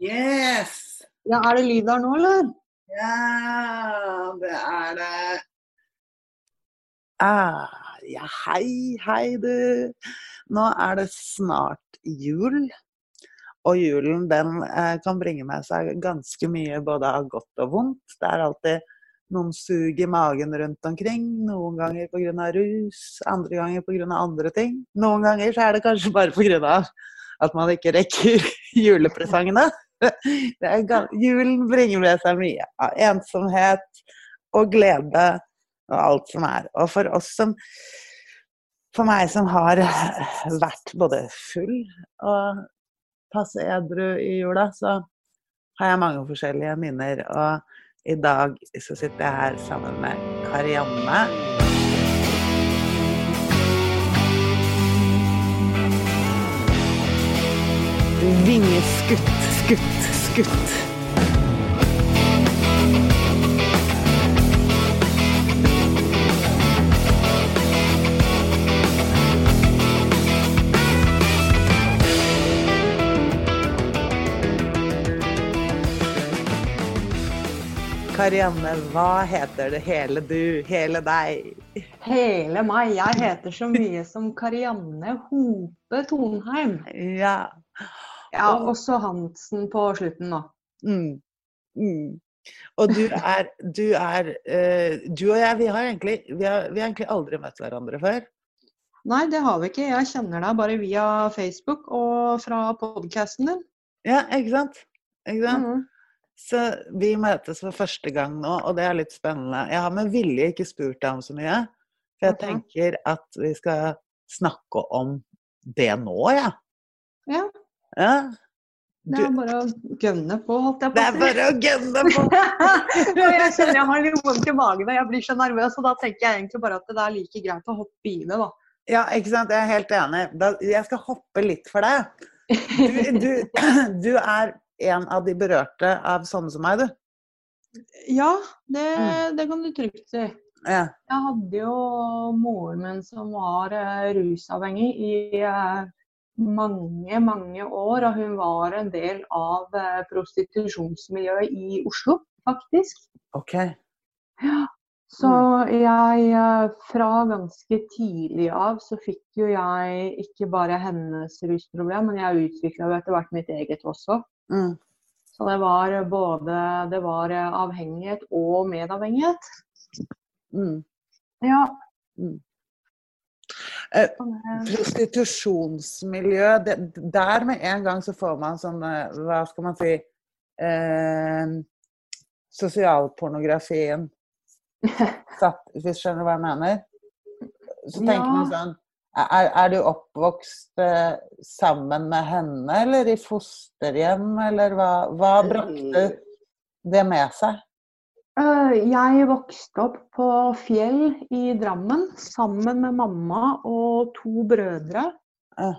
Yes! Ja, Er det lyd der nå, eller? Ja, det er det. Ah, ja, hei, hei, du. Nå er det snart jul. Og julen den eh, kan bringe med seg ganske mye både av godt og vondt. Det er alltid noen sug i magen rundt omkring. Noen ganger pga. rus, andre ganger pga. andre ting. Noen ganger så er det kanskje bare pga. at man ikke rekker julepresangene. Er, julen bringer med seg mye av ensomhet og glede og alt som er. Og for oss som For meg som har vært både full og passe edru i jula, så har jeg mange forskjellige minner. Og i dag så sitter jeg her sammen med Karianne. Vingeskutt, skutt, skutt. Karianne, hva heter det hele du, hele deg? Hele meg. Jeg heter så mye som Karianne Hope Tonheim. Ja. Ja, også Hansen på slutten nå. Mm. Mm. Og du er, du er uh, Du og jeg, vi har, egentlig, vi, har, vi har egentlig aldri møtt hverandre før. Nei, det har vi ikke. Jeg kjenner deg bare via Facebook og fra podkasten din. Ja, ikke sant? Ikke sant? Mhm. Så vi møtes for første gang nå, og det er litt spennende. Jeg har med vilje ikke spurt deg om så mye, for jeg okay. tenker at vi skal snakke om det nå, ja. Ja, ja. det er bare å gønne på, holdt jeg det er bare å gønne på! Jeg kjenner jeg har litt vondt i magen og jeg blir så nervøs, og da tenker jeg egentlig bare at det er like greit å hoppe i det, da. Ja, ikke sant. Jeg er helt enig. Da, jeg skal hoppe litt for deg. Du, du, du er en av de berørte av sånne som meg, du. Ja, det, Mm. det kan du trygt si. Ja. Jeg hadde jo moren min som var eh, rusavhengig i eh, mange, mange år. Og hun var en del av eh, prostitusjonsmiljøet i Oslo, faktisk. OK. Ja. Så jeg eh, fra ganske tidlig av så fikk jo jeg ikke bare hennes rusproblem, men jeg utvikla jo etter hvert mitt eget også. Mm. Så det var både det var eh, avhengighet og medavhengighet. Mm. Ja. Mm. Eh, Prostitusjonsmiljø, det, der med en gang så får man sånn eh, Hva skal man si eh, Sosialpornografien satt, hvis du skjønner hva jeg mener? Så tenker Ja. man sånn er, er du oppvokst eh, sammen med henne, eller i fosterhjem, eller hva, hva brakte det med seg? Øh, Jeg vokste opp på Fjell i Drammen sammen med mamma og to brødre. Uh.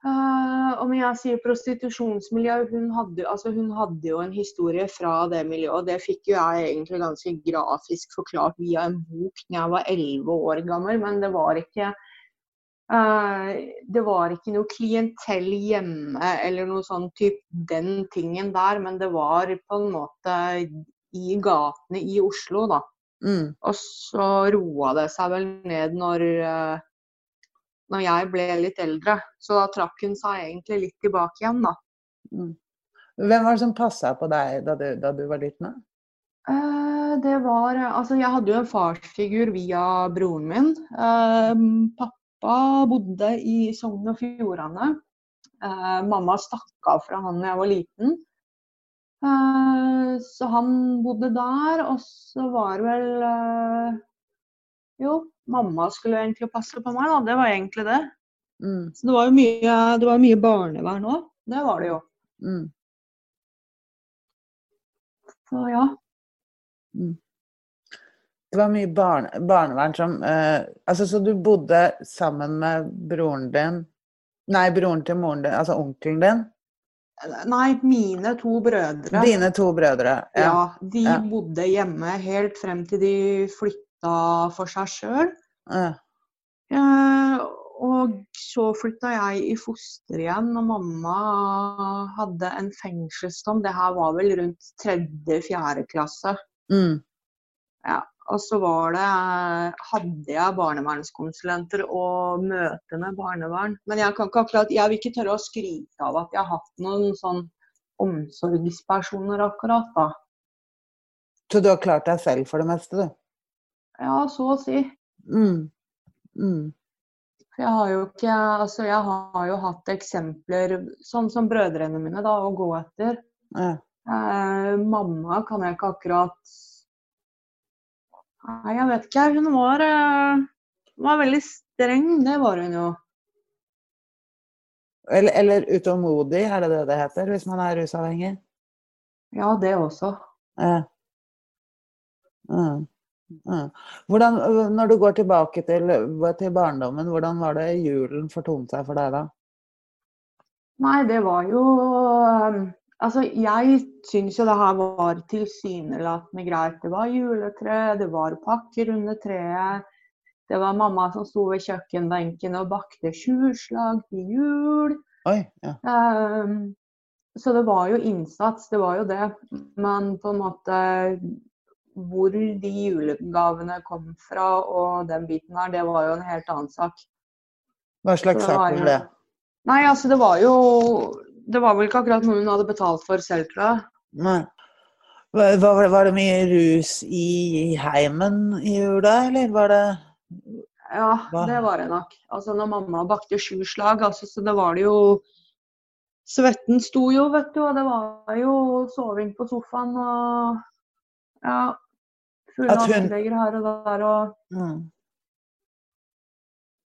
Eh, og jeg sier prostitusjonsmiljø, hun hadde, altså hun hadde jo en historie fra det miljøet. og Det fikk jo jeg egentlig ganske grafisk forklart via en bok da jeg var elleve år gammel. Men det var ikke uh, det var ikke noe klientell hjemme eller noe sånn typ den tingen der, men det var på en måte i gatene i Oslo, da. Mm. Og så roa det seg vel ned når, eh, når jeg ble litt eldre. Så da trakk hun seg egentlig litt tilbake igjen, da. Mm. Hvem var det som passa på deg da du, da du var liten? Eh, det var Altså, jeg hadde jo en farsfigur via broren min. Eh, pappa bodde i Sogn og Fjordane. Eh, mamma stakk av fra han da jeg var liten. Eh, så han bodde der, og så var det vel eh, Jo, mamma skulle egentlig passe på meg, da. Det var egentlig det. Mm. Så det var jo mye, det var mye barnevern òg. Det var det jo. Mm. Så ja. Det var mye barne, barnevern som eh, Altså, så du bodde sammen med broren din Nei, broren til moren din, altså onkelen din? Nei, mine to brødre. Dine to brødre. Ja, de Ja. bodde hjemme helt frem til de flytta for seg sjøl. Ja. Eh, og så flytta jeg i fosterhjem når mamma hadde en fengselsdom. Det her var vel rundt tredje-fjerde klasse. Mm. Ja, og så var det, hadde jeg barnevernskonsulenter og møte med barnevern. Men jeg kan ikke akkurat, jeg vil ikke tørre å skryte av at jeg har hatt noen sånn omsorgspersoner akkurat da. Så du har klart deg selv for det meste, du? Ja, så å si. Mm. Mm. For jeg har jo ikke Altså, jeg har jo hatt eksempler sånn som brødrene mine da, å gå etter. Ja. Eh, mamma kan jeg ikke akkurat Nei, jeg vet ikke. Hun var, eh, var veldig streng, det var hun jo. Eller, eller utålmodig, er det det det heter hvis man er rusavhengig? Ja, det også. Ja. Mm. Mm. Hvordan, når du går tilbake til, til barndommen, hvordan var det julen fortonte seg for deg da? Nei, det var jo um, Altså, jeg syns jo det her var tilsynelatende greit. Det var juletre, det var pakker under treet. Det var mamma som sto ved kjøkkenbenken og bakte tjuvslag til jul. Oi, ja. Um, så det var jo innsats, det var jo det. Men på en måte hvor de julegavene kom fra og den biten her, det var jo en helt annen sak. Hva slags sak var det? Nei, altså det var jo Det var vel ikke akkurat noe hun hadde betalt for selv, tror jeg. Nei. Var, var, var det mye rus i heimen i jula, eller var det Ja, Hva? det var det nok. Altså når mamma bakte sju slag, altså, så det var det jo Svetten sto jo, vet du, og det var jo soving på sofaen og Ja. Fulle askebeger her og der og mm,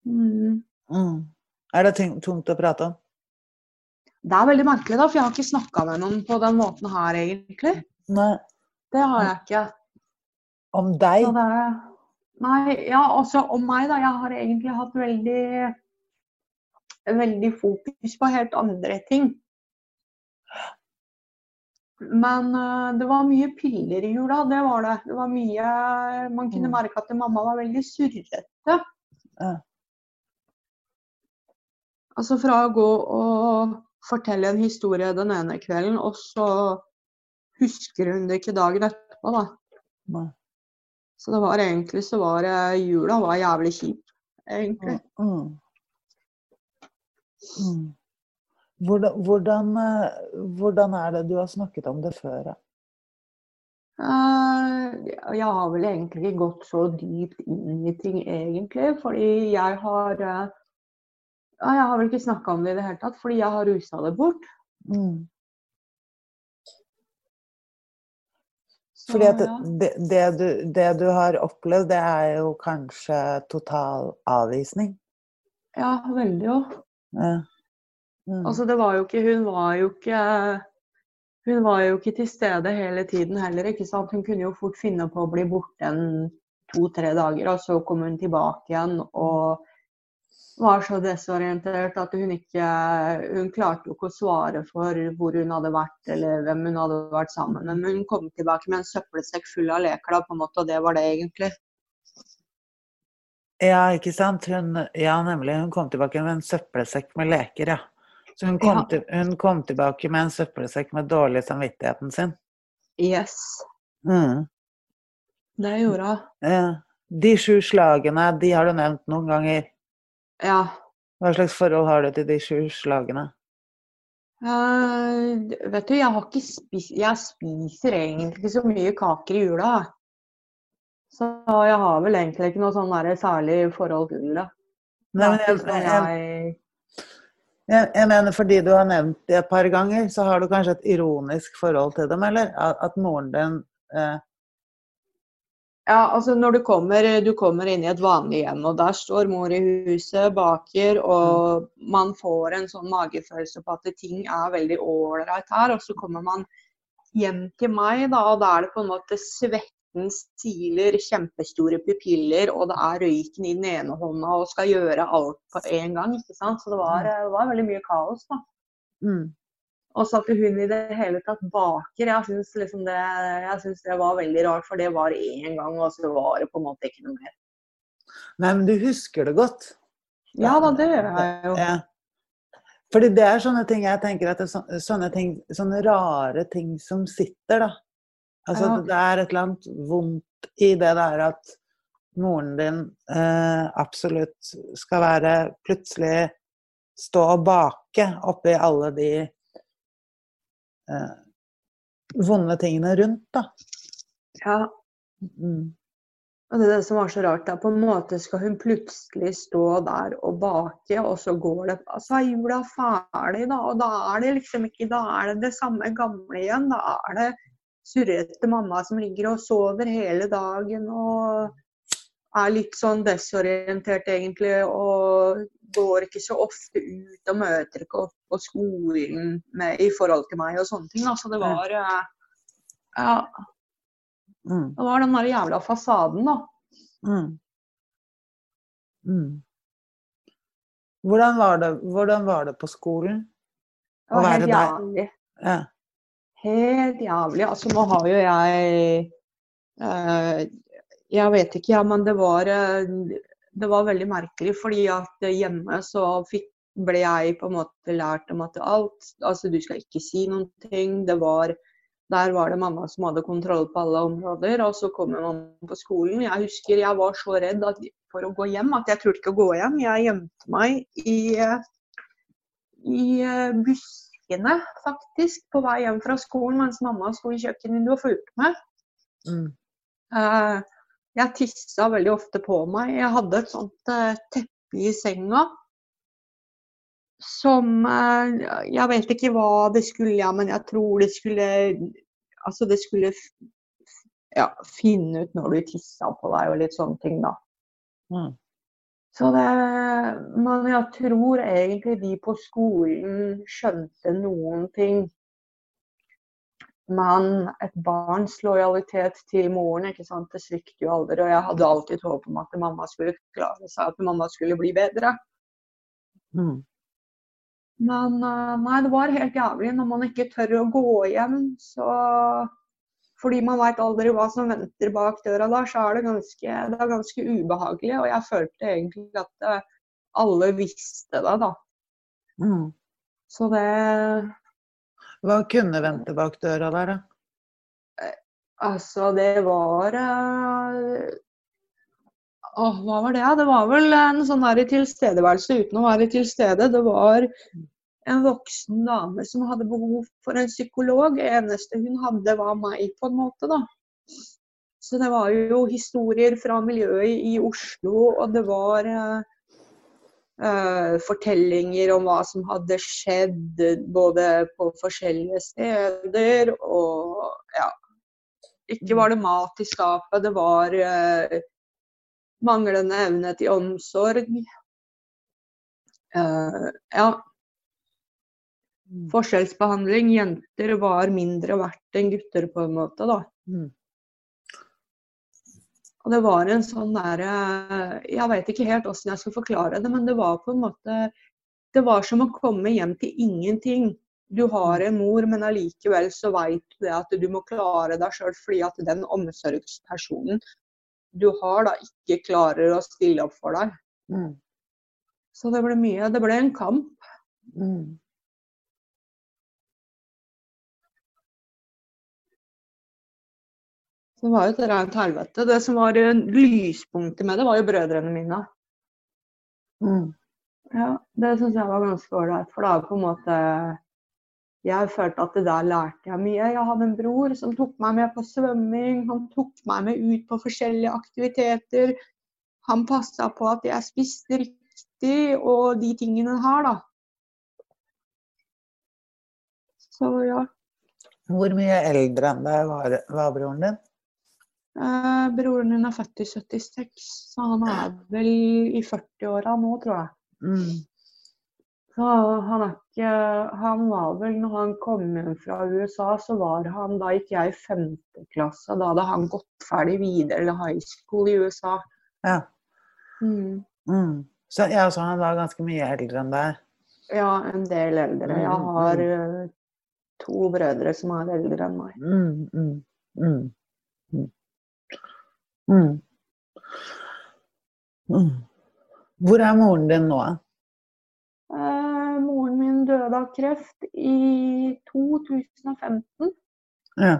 mm. mm. Er det tungt å prate om? Det er veldig merkelig, da, for jeg har ikke snakka med noen på den måten her, egentlig. Nei. Det har jeg ikke. Om deg? Det Nei, ja, også om meg, da. Jeg har egentlig hatt veldig Veldig fokus på helt andre ting. Men uh, det var mye piller i jula, det var det. Det var mye Man kunne Mm. merke at mamma var veldig surrete. Ja. Altså fra å gå og fortelle en historie den ene kvelden, og så husker hun det ikke dagen etterpå, da. Nei. Så det var egentlig så var det Jula var jævlig kjip, egentlig. Mm. Mm. Hvordan, hvordan, eh, hvordan er det du har snakket om det før? da? Eh, jeg har vel egentlig ikke gått så dypt inn i ting, egentlig. Fordi jeg har eh, Jeg har vel ikke snakka om det i det hele tatt, fordi jeg har rusa det bort. Mm. Så, Fordi at ja. det, det, du, det du har opplevd, det er jo kanskje total avvisning? ja, veldig jo. Ja. Mm. Altså, det var jo ikke Hun var jo ikke Hun var jo ikke til stede hele tiden heller, ikke sant. Hun kunne jo fort finne på å bli borte en to-tre dager, og så kom hun tilbake igjen og var så desorientert at hun ikke Hun klarte jo ikke å svare for hvor hun hadde vært eller hvem hun hadde vært sammen med. Men hun kom tilbake med en søppelsekk full av leker, på en måte, og det var det egentlig. Ja, ikke sant? Hun, ja, nemlig. Hun kom tilbake med en søppelsekk med leker, ja. Så hun kom, Ja. til, hun kom tilbake med en søppelsekk med dårlig samvittigheten sin. Yes, Mm. det gjorde hun. Ja. De sju slagene, de har du nevnt noen ganger. Ja. Hva slags forhold har du til de sju slagene? Uh, vet du, jeg har ikke spist Jeg spiser egentlig ikke så mye kaker i jula. Så jeg har vel egentlig ikke noe sånn særlig forhold til det. Nei, men sånn jeg, jeg jeg, jeg mener fordi du har nevnt det et par ganger, så har du kanskje et ironisk forhold til dem, eller? At, at moren din eh, Ja, altså når du kommer, du kommer inn i et vanlig hjem, og der står mor i huset, baker, og man får en sånn magefølelse på at ting er veldig ålreit her, og så kommer man hjem til meg, da, og da er det på en måte svetten stiler, kjempestore pupiller, og det er røyken i den ene hånda, og skal gjøre alt på en gang, ikke sant. Så det var, det var veldig mye kaos, da. mm. Og så at hun i det hele tatt baker, jeg syns liksom det, det var veldig rart. For det var én gang, og så var det på en måte ikke noe mer. Nei, men du husker det godt. Ja da, det gjør jeg jo. Ja. Fordi det er sånne ting jeg tenker at det er sånne ting, sånne rare ting som sitter, da. Altså Ja. det er et eller annet vondt i det der at moren din eh, absolutt skal være plutselig stå og bake oppi alle de eh, vonde tingene rundt, da. Ja, Mm. og det er det som var så rart. da, På en måte skal hun plutselig stå der og bake, og så går det Altså er jula ferdig, da, og da er det liksom ikke Da er det det samme gamle igjen. Da er det surrete mamma som ligger og sover hele dagen og er litt sånn desorientert egentlig, og går ikke så ofte ut og møter ikke opp på skolen med, i forhold til meg og sånne ting. Altså det var eh, Ja, Mm. det var den der jævla fasaden, da. Mm. Mm. Hvordan, var det, hvordan var det på skolen? Det var Å være der. jævlig. Ja. Helt jævlig. Altså, nå har jo jeg eh, Jeg vet ikke, ja, men det var eh, Det var veldig merkelig, fordi at hjemme så fikk, ble jeg på en måte lært om at alt Altså, du skal ikke si noen ting. Det var der var det mamma som hadde kontroll på alle områder. Og så kommer mamma på skolen. Jeg husker jeg var så redd at, for å gå hjem at jeg turte ikke å gå hjem. Jeg gjemte meg i, i buskene, faktisk, på vei hjem fra skolen mens mamma sto i kjøkkenvinduet og fulgte med. Mm. Eh, Jeg tissa veldig ofte på meg. Jeg hadde et sånt eh, teppe i senga som eh, Jeg vet ikke hva det skulle, ja, men jeg tror det skulle Altså, det skulle ja, finne ut når du tissa på deg og litt sånne ting, da. Mm. Så det Men jeg tror egentlig de på skolen skjønte noen ting. Men et barns lojalitet til moren ikke sant, det svikter jo aldri. Og jeg hadde alltid håp om at mamma skulle klare seg, at mamma skulle bli bedre. Mm. Men eh, nei, det var helt jævlig når man ikke tør å gå hjem. Så fordi man veit aldri hva som venter bak døra da, så er det ganske, det er ganske ubehagelig. Og jeg følte egentlig at eh, alle visste det, da. Mm. Så det Hva kunne vente bak døra der, da? Altså, det var eh, Åh, hva var det? Det var vel en sånn der tilstedeværelse uten å være til stede. Det var en voksen dame som hadde behov for en psykolog. Det eneste hun hadde, var meg, på en måte, da. Så det var jo historier fra miljøet i, i Oslo, og det var eh, eh, fortellinger om hva som hadde skjedd både på forskjellige steder og ja. Ikke var det mat i skapet, det var uh, manglende evne til omsorg. Uh, ja, forskjellsbehandling. Jenter var mindre verdt enn gutter, på en måte, da. Og det var en sånn derre Jeg vet ikke helt åssen jeg skal forklare det, men det var på en måte Det var som å komme hjem til ingenting. Du har en mor, men allikevel så veit du det at du må klare deg sjøl fordi at den omsorgspersonen du har, da ikke klarer å stille opp for deg. Mm. Så det ble mye. Det ble en kamp. Mm. Så det var jo et rent helvete. Det som var eh, lyspunktet med det, var jo brødrene mine. Mm. Ja, det syns jeg var ganske ålreit. For da på en måte Jeg følte at det der lærte jeg mye. Jeg hadde en bror som tok meg med på svømming. Han tok meg med ut på forskjellige aktiviteter. Han passa på at jeg spiste riktig og de tingene her, da. Så ja. Hvor mye eldre enn deg var, var broren din? Eh, broren min er født i 76, så han er vel i 40-åra nå, tror jeg. Mm. Så han er ikke Han var vel Når han kom hjem fra USA, så var han Da gikk jeg i femte klasse. Da hadde han gått ferdig videre eller high school i USA. Ja. Mm. Mm. Så, ja, så han var ganske mye eldre enn deg? Ja, en del eldre. Jeg Mm, har uh, to brødre som er eldre enn meg. Mm, mm, mm. Hvor er moren din nå? Eh, moren min døde av kreft i 2015. Ja.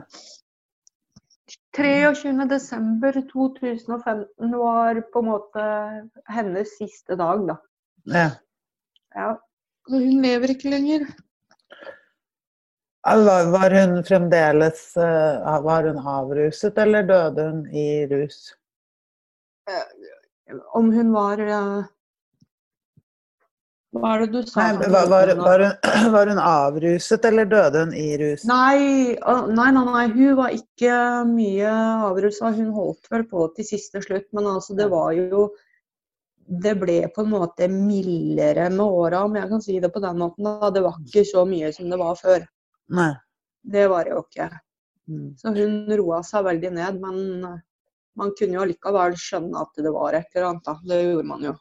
23.12.2015 var på en måte hennes siste dag, da. ja. Ja. Hun lever ikke lenger. Var, var hun fremdeles eh, Var hun avruset, eller døde hun i rus? Om hun var eh, Hva er det du sa? Nei, var, var, var, hun, var hun avruset, eller døde hun i rus? Nei, nei, nei, nei, hun var ikke mye avrusa. Hun holdt vel på til siste slutt, men altså, det var jo Det ble på en måte mildere med åra, om jeg kan si det på den måten. Da. Det var ikke så mye som det var før. Nei. Det var det jo ikke. Mm. Så hun roa seg veldig ned, men eh, man kunne jo allikevel skjønne at det var et eller annet. Da. Det gjorde man jo.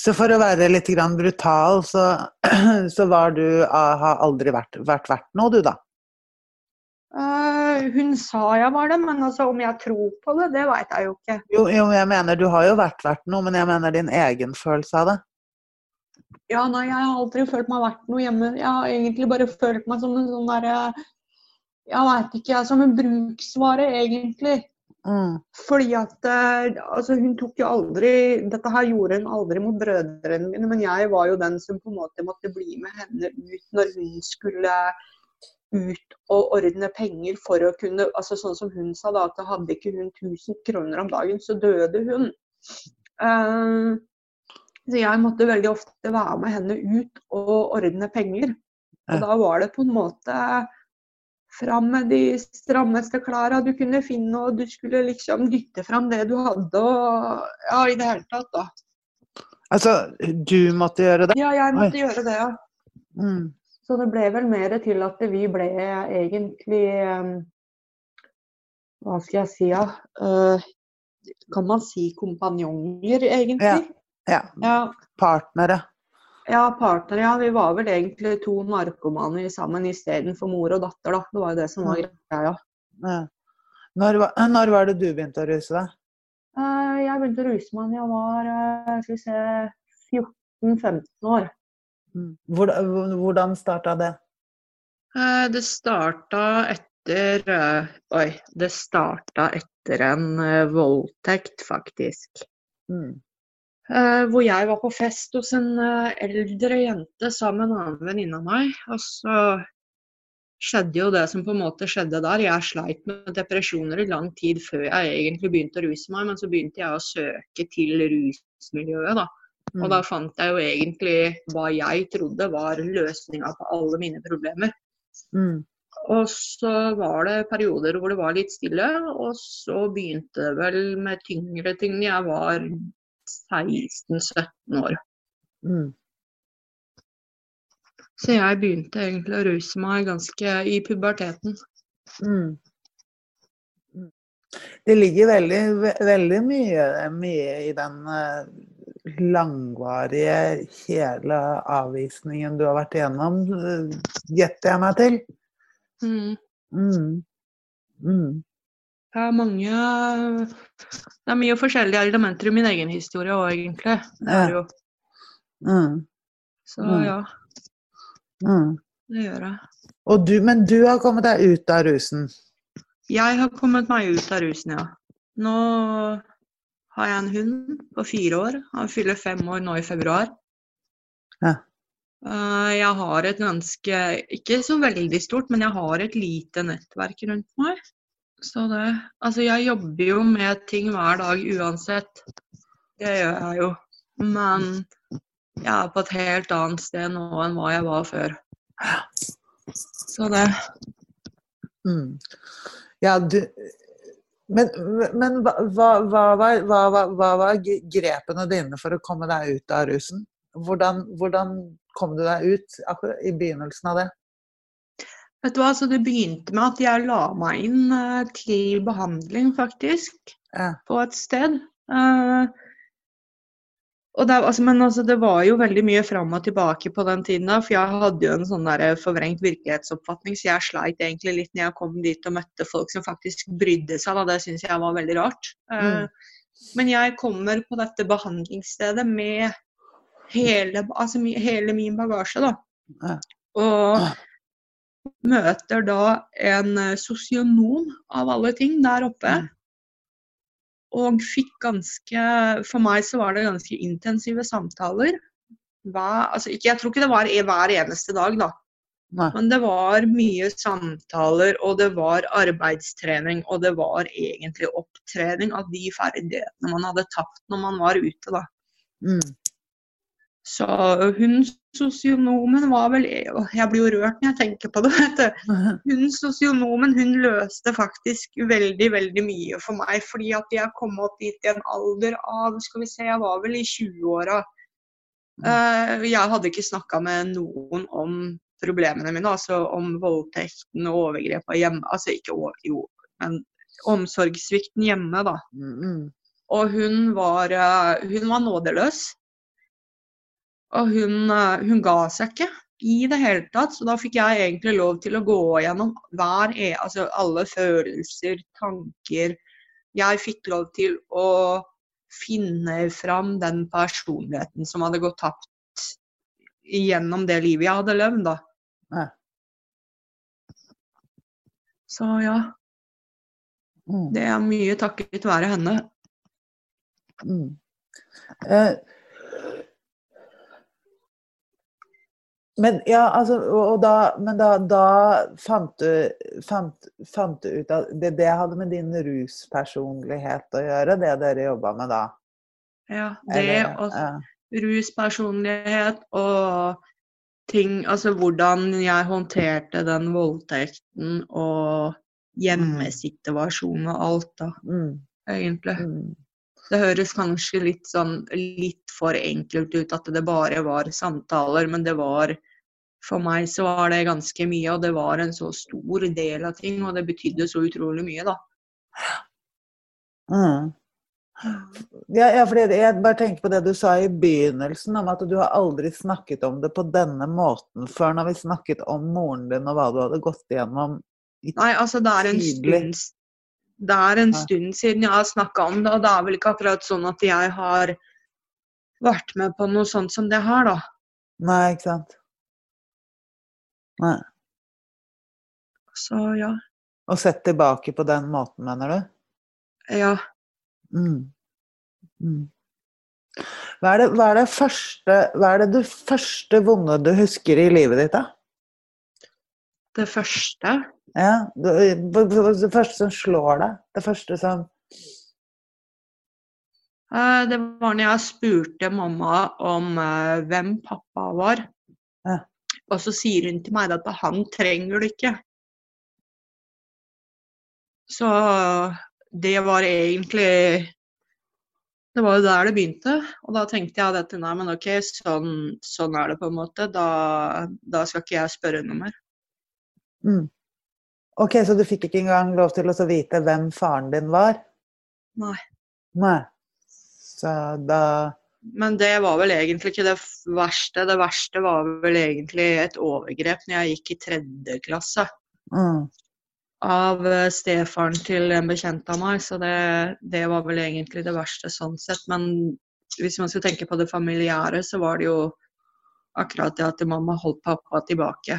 Så for å være litt grann brutal, så, så var du ah, Har aldri vært, vært verdt noe, du, da? Uh, hun sa jeg var det, men altså, om jeg tror på det, det veit jeg jo ikke. Jo, jo, jeg mener, du har jo vært verdt noe, men jeg mener din egen følelse av det. Ja, nei, jeg har aldri følt meg verdt noe hjemme. Jeg har egentlig bare følt meg som en sånn derre Jeg veit ikke, jeg. Som en bruksvare, egentlig. Mm. Fordi at eh, altså, hun tok jo aldri Dette her gjorde hun aldri mot brødrene mine, men jeg var jo den som på en måte måtte bli med henne ut når hun skulle ut og ordne penger for å kunne altså Sånn som hun sa, da, at hadde ikke hun 1000 kroner om dagen, så døde hun. Eh, så jeg måtte veldig ofte være med henne ut og ordne penger. Og da var det på en måte fram med de strammeste klærne du kunne finne, og du skulle liksom dytte fram det du hadde, og ja, i det hele tatt, da. Altså, du måtte gjøre det? Ja, jeg måtte gjøre det, ja. Mm. Så det ble vel mer til at vi ble egentlig eh, Hva skal jeg si, ja. Eh, kan man si kompanjonger, egentlig? Ja. Ja. Partnere. Ja, partnere. Ja, vi var vel egentlig to narkomane sammen istedenfor mor og datter, da. Det var jo det som var greia. Ja. Når, var- når var det du begynte å ruse deg? Eh, Jeg begynte å ruse meg da jeg var eh, skal vi se, 14-15 år. Mm. Hvordan, hvordan starta det? Eh, Det starta etter eh, Oi, det starta etter en eh, voldtekt, faktisk. Mm. Eh, hvor jeg var på fest hos en eh, eldre jente sammen med en annen venninne av meg. Og så skjedde jo det som på en måte skjedde der. Jeg sleit med depresjoner i lang tid før jeg egentlig begynte å ruse meg, men så begynte jeg å søke til rusmiljøet, da. Og da fant jeg jo egentlig hva jeg trodde var løsninga på alle mine problemer. Mm. Og så var det perioder hvor det var litt stille, og så begynte det vel med tyngre ting. Jeg var 16-17 år. Mm. Så jeg begynte egentlig å ruse meg ganske i puberteten. Mm. Mm. Det ligger veldig, ve- veldig mye, mye i den eh, langvarige, hele avvisningen du har vært igjennom, eh, gjetter jeg meg til. Mm. Mm. Det er mange Det er mye forskjellige elementer i min egen historie òg, egentlig. Det er jo. Mm. Så Mm. ja, Mm. det gjør jeg. Du, men du har kommet deg ut av rusen. Jeg har kommet meg ut av rusen, ja. Nå har jeg en hund på fire år. Han fyller fem år nå i februar. Ja. Eh, Jeg har et ganske, ikke så veldig stort, men jeg har et lite nettverk rundt meg. Så det Altså, jeg jobber jo med ting hver dag uansett. Det gjør jeg jo. Men jeg er på et helt annet sted nå enn hva jeg var før. Så det Mm. Ja, du Men, men hva, hva, hva, hva var grepene dine for å komme deg ut av rusen? Hvordan, hvordan kom du deg ut akkurat i begynnelsen av det? Vet du hva, så Det begynte med at jeg la meg inn uh, til behandling, faktisk, Ja. på et sted. Uh, og det, altså, men altså, det var jo veldig mye fram og tilbake på den tiden, da, for jeg hadde jo en sånn der forvrengt virkelighetsoppfatning, så jeg sleit egentlig litt når jeg kom dit og møtte folk som faktisk brydde seg. Da. Det syns jeg var veldig rart. Eh, Mm. Men jeg kommer på dette behandlingsstedet med hele, altså, hele min bagasje, da. Og møter da en eh, sosionom av alle ting der oppe. Mm. Og fikk ganske For meg så var det ganske intensive samtaler. Hver, altså ikke, jeg tror ikke det var e- hver eneste dag, da. Nei. Men det var mye samtaler, og det var arbeidstrening, og det var egentlig opptrening av de ferdighetene man hadde tapt når man var ute, da. Mm. Så hun sosionomen var vel Jeg blir jo rørt når jeg tenker på det. vet du. Hun sosionomen hun løste faktisk veldig veldig mye for meg. Fordi at jeg kom opp dit i en alder av skal vi se, Jeg var vel i 20-åra. Eh, jeg hadde ikke snakka med noen om problemene mine, altså om voldtekten og overgrepene hjemme. Altså ikke over, jo, men omsorgssvikten hjemme, da. Mm, mm. Og hun var, eh, hun var nådeløs. Og hun, eh, hun ga seg ikke i det hele tatt. Så da fikk jeg egentlig lov til å gå gjennom hver, e- altså alle følelser, tanker. Jeg fikk lov til å finne fram den personligheten som hadde gått tapt gjennom det livet jeg hadde levd, da. Ja. Så ja, Mm. det er mye takket være henne. Mm. Eh, men ja, altså, da, men da, da fant, du, fant, fant ut at det, det hadde med din ruspersonlighet å gjøre, det dere jobba med da? Ja, det Eller, og ja. ruspersonlighet og ting Altså hvordan jeg håndterte den voldtekten og hjemmesituasjonen og alt, da, Mm, egentlig. mm, Det høres kanskje litt sånn litt for enkelt ut at det bare var samtaler, men det var For meg så var det ganske mye, og det var en så stor del av ting, og det betydde så utrolig mye, da. mm. Ja, ja, fordi jeg bare tenker på det du sa i begynnelsen, om at du har aldri snakket om det på denne måten før, når vi snakket om moren din og hva du hadde gått igjennom. i- Nei, altså det er en stund, det er en stund siden jeg har snakka om det, og det er vel ikke akkurat sånn at jeg har vært med på noe sånt som det her, da. Nei, ikke sant? Nei. Så ja. Og sett tilbake på den måten, mener du? Ja. Mm. Mm. Hva er, det, hva, er det første, hva er det du første vonde du husker i livet ditt, da? Det første Ja, det, det første som slår deg? Det første som eh, Det var når jeg spurte mamma om eh, hvem pappa var. Ja. Og så sier hun til meg at han trenger det ikke. Så det var egentlig Det var jo der det begynte. Og da tenkte jeg at nei, men OK, sånn, sånn er det på en måte. Da, da skal ikke jeg spørre noe mer. mm. Ok, så du fikk ikke engang lov til å vite hvem faren din var? Nei. Nei. Så da Men det var vel egentlig ikke det verste. Det verste var vel egentlig et overgrep når jeg gikk i tredje klasse. mm. Av eh, stefaren til en bekjent av meg, så det, det var vel egentlig det verste sånn sett. Men hvis man skal tenke på det familiære, så var det jo akkurat det at mamma holdt pappa tilbake.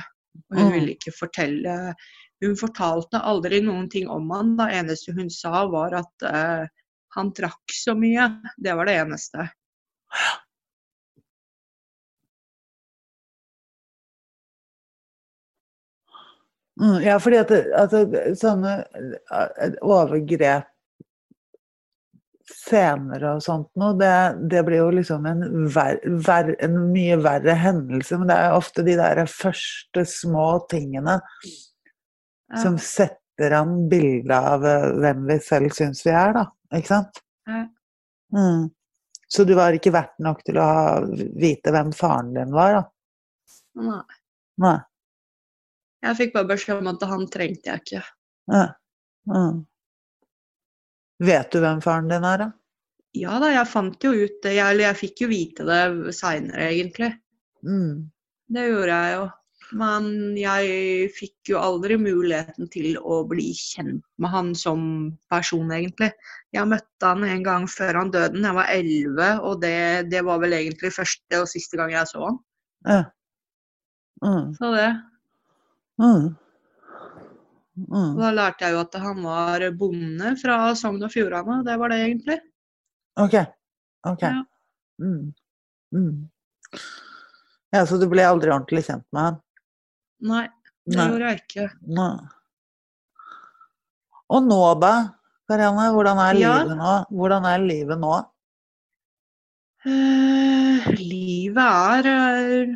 Og hun Mm. ville ikke fortelle Hun fortalte aldri noen ting om han. Det eneste hun sa, var at eh, han trakk så mye. Det var det eneste. Mm, ja, fordi at, det- at det- sånne eh, overgrep senere og sånt noe, det, det blir jo liksom en, ver, ver, en mye verre hendelse. Men det er jo ofte de der første små tingene Ja. som setter an bildet av eh, hvem vi selv syns vi er, da. Ikke sant? Ja. Mm. Så du var ikke verdt nok til å ha, vite hvem faren din var, da? Nei. Nei. Jeg fikk bare beskjed om at han trengte jeg ikke. Ja. Mm. Vet du hvem faren din er, da? Ja da, jeg fant jo ut det. Jeg, eller jeg fikk jo vite det seinere, egentlig. Mm. Det gjorde jeg jo. Men jeg fikk jo aldri muligheten til å bli kjent med han som person, egentlig. Jeg møtte han en gang før han døde. Jeg var elleve, og det, det, var vel egentlig første og siste gang jeg så han. Ja. Mm. Så det. Mm. Mm. Da lærte jeg jo at han var bonde fra Sogn og Fjordane. Det var det egentlig. OK. ok. Ja. Mm. Mm. Ja, Så du ble aldri ordentlig kjent med han? Nei, det Nei. gjorde jeg ikke. Nei. Og nå, da? Karianne, hvordan er Ja. livet nå? Hvordan er livet nå? Uh, livet er eh,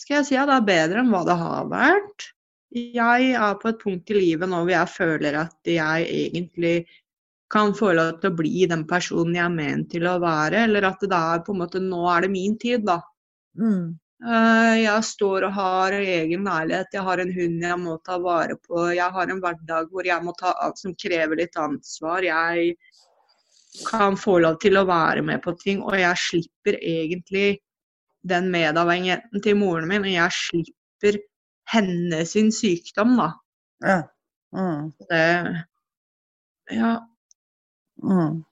Skal jeg si at det er bedre enn hva det har vært. Jeg er på et punkt i livet nå hvor jeg føler at jeg egentlig kan få lov til å bli den personen jeg er ment til å være, eller at det er på en måte Nå er det min tid, da. Mm. Eh, Jeg står og har egen leilighet, jeg har en hund jeg må ta vare på. Jeg har en hverdag hvor jeg må ta, alt som krever litt ansvar. Jeg kan få lov til å være med på ting, og jeg slipper egentlig den medavhengigheten til moren min. Og jeg slipper hennes sykdom, da. Ja. Mm. Det, ja, Mm.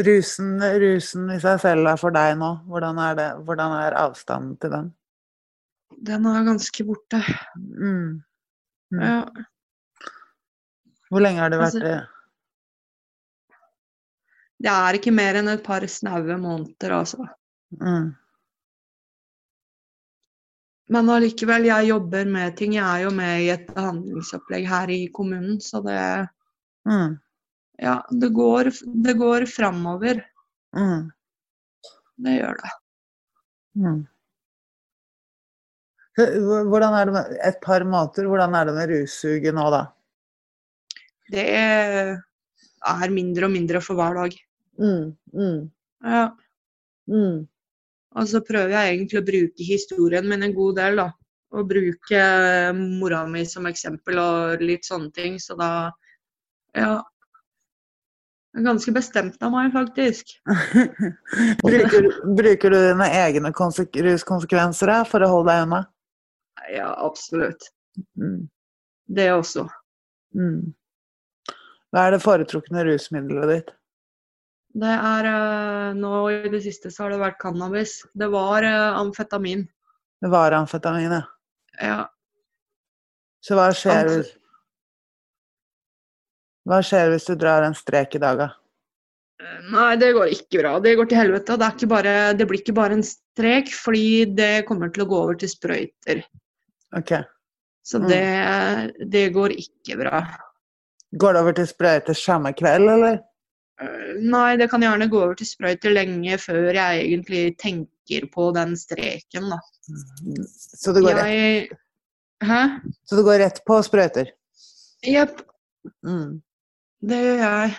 Rusen, rusen i seg selv er for deg nå. Hvordan er, det? Hvordan er avstanden til den? den er ganske borte. Mm. Mm. Ja. Hvor lenge har det vært Altså- det? Det er ikke mer enn et par snaue måneder, altså. Mm. Men allikevel, jeg jobber med ting. Jeg er jo med i et behandlingsopplegg her i kommunen, så det Mm. Ja, det går, det går framover. Mm. Det gjør det. Mm. Hvordan er det med et par måter, hvordan er det med russuget nå, da? Det er mindre og mindre for hver dag. Mm. Mm. Ja. Mm. Og så prøver jeg egentlig å bruke historien min en god del, da. Og bruke mora mi som eksempel og litt sånne ting. Så da Ja. Ganske bestemt av meg, faktisk. bruker, bruker du dine egne konsek ruskonsekvenser for å holde deg unna? Ja, absolutt. Mm. Det også. Mm. Hva er det foretrukne rusmiddelet ditt? Det er eh, Nå i det siste så har det vært cannabis. Det var eh, amfetamin. Det var amfetamin, ja. Ja. Så hva skjer, Amf- hva skjer hvis du drar en strek i dag, da? Nei, det går ikke bra. Det går til helvete. Det, bare, det blir ikke bare en strek, fordi det kommer til å gå over til sprøyter. Ok. Så Mm. det, det går ikke bra. Går det over til sprøyter samme kveld, eller? Eh, Nei, det kan gjerne gå over til sprøyter lenge før jeg egentlig tenker på den streken, da. Så det går, rett, Jeg Hæ? så det går rett på sprøyter? Jepp, Mm. Det gjør jeg.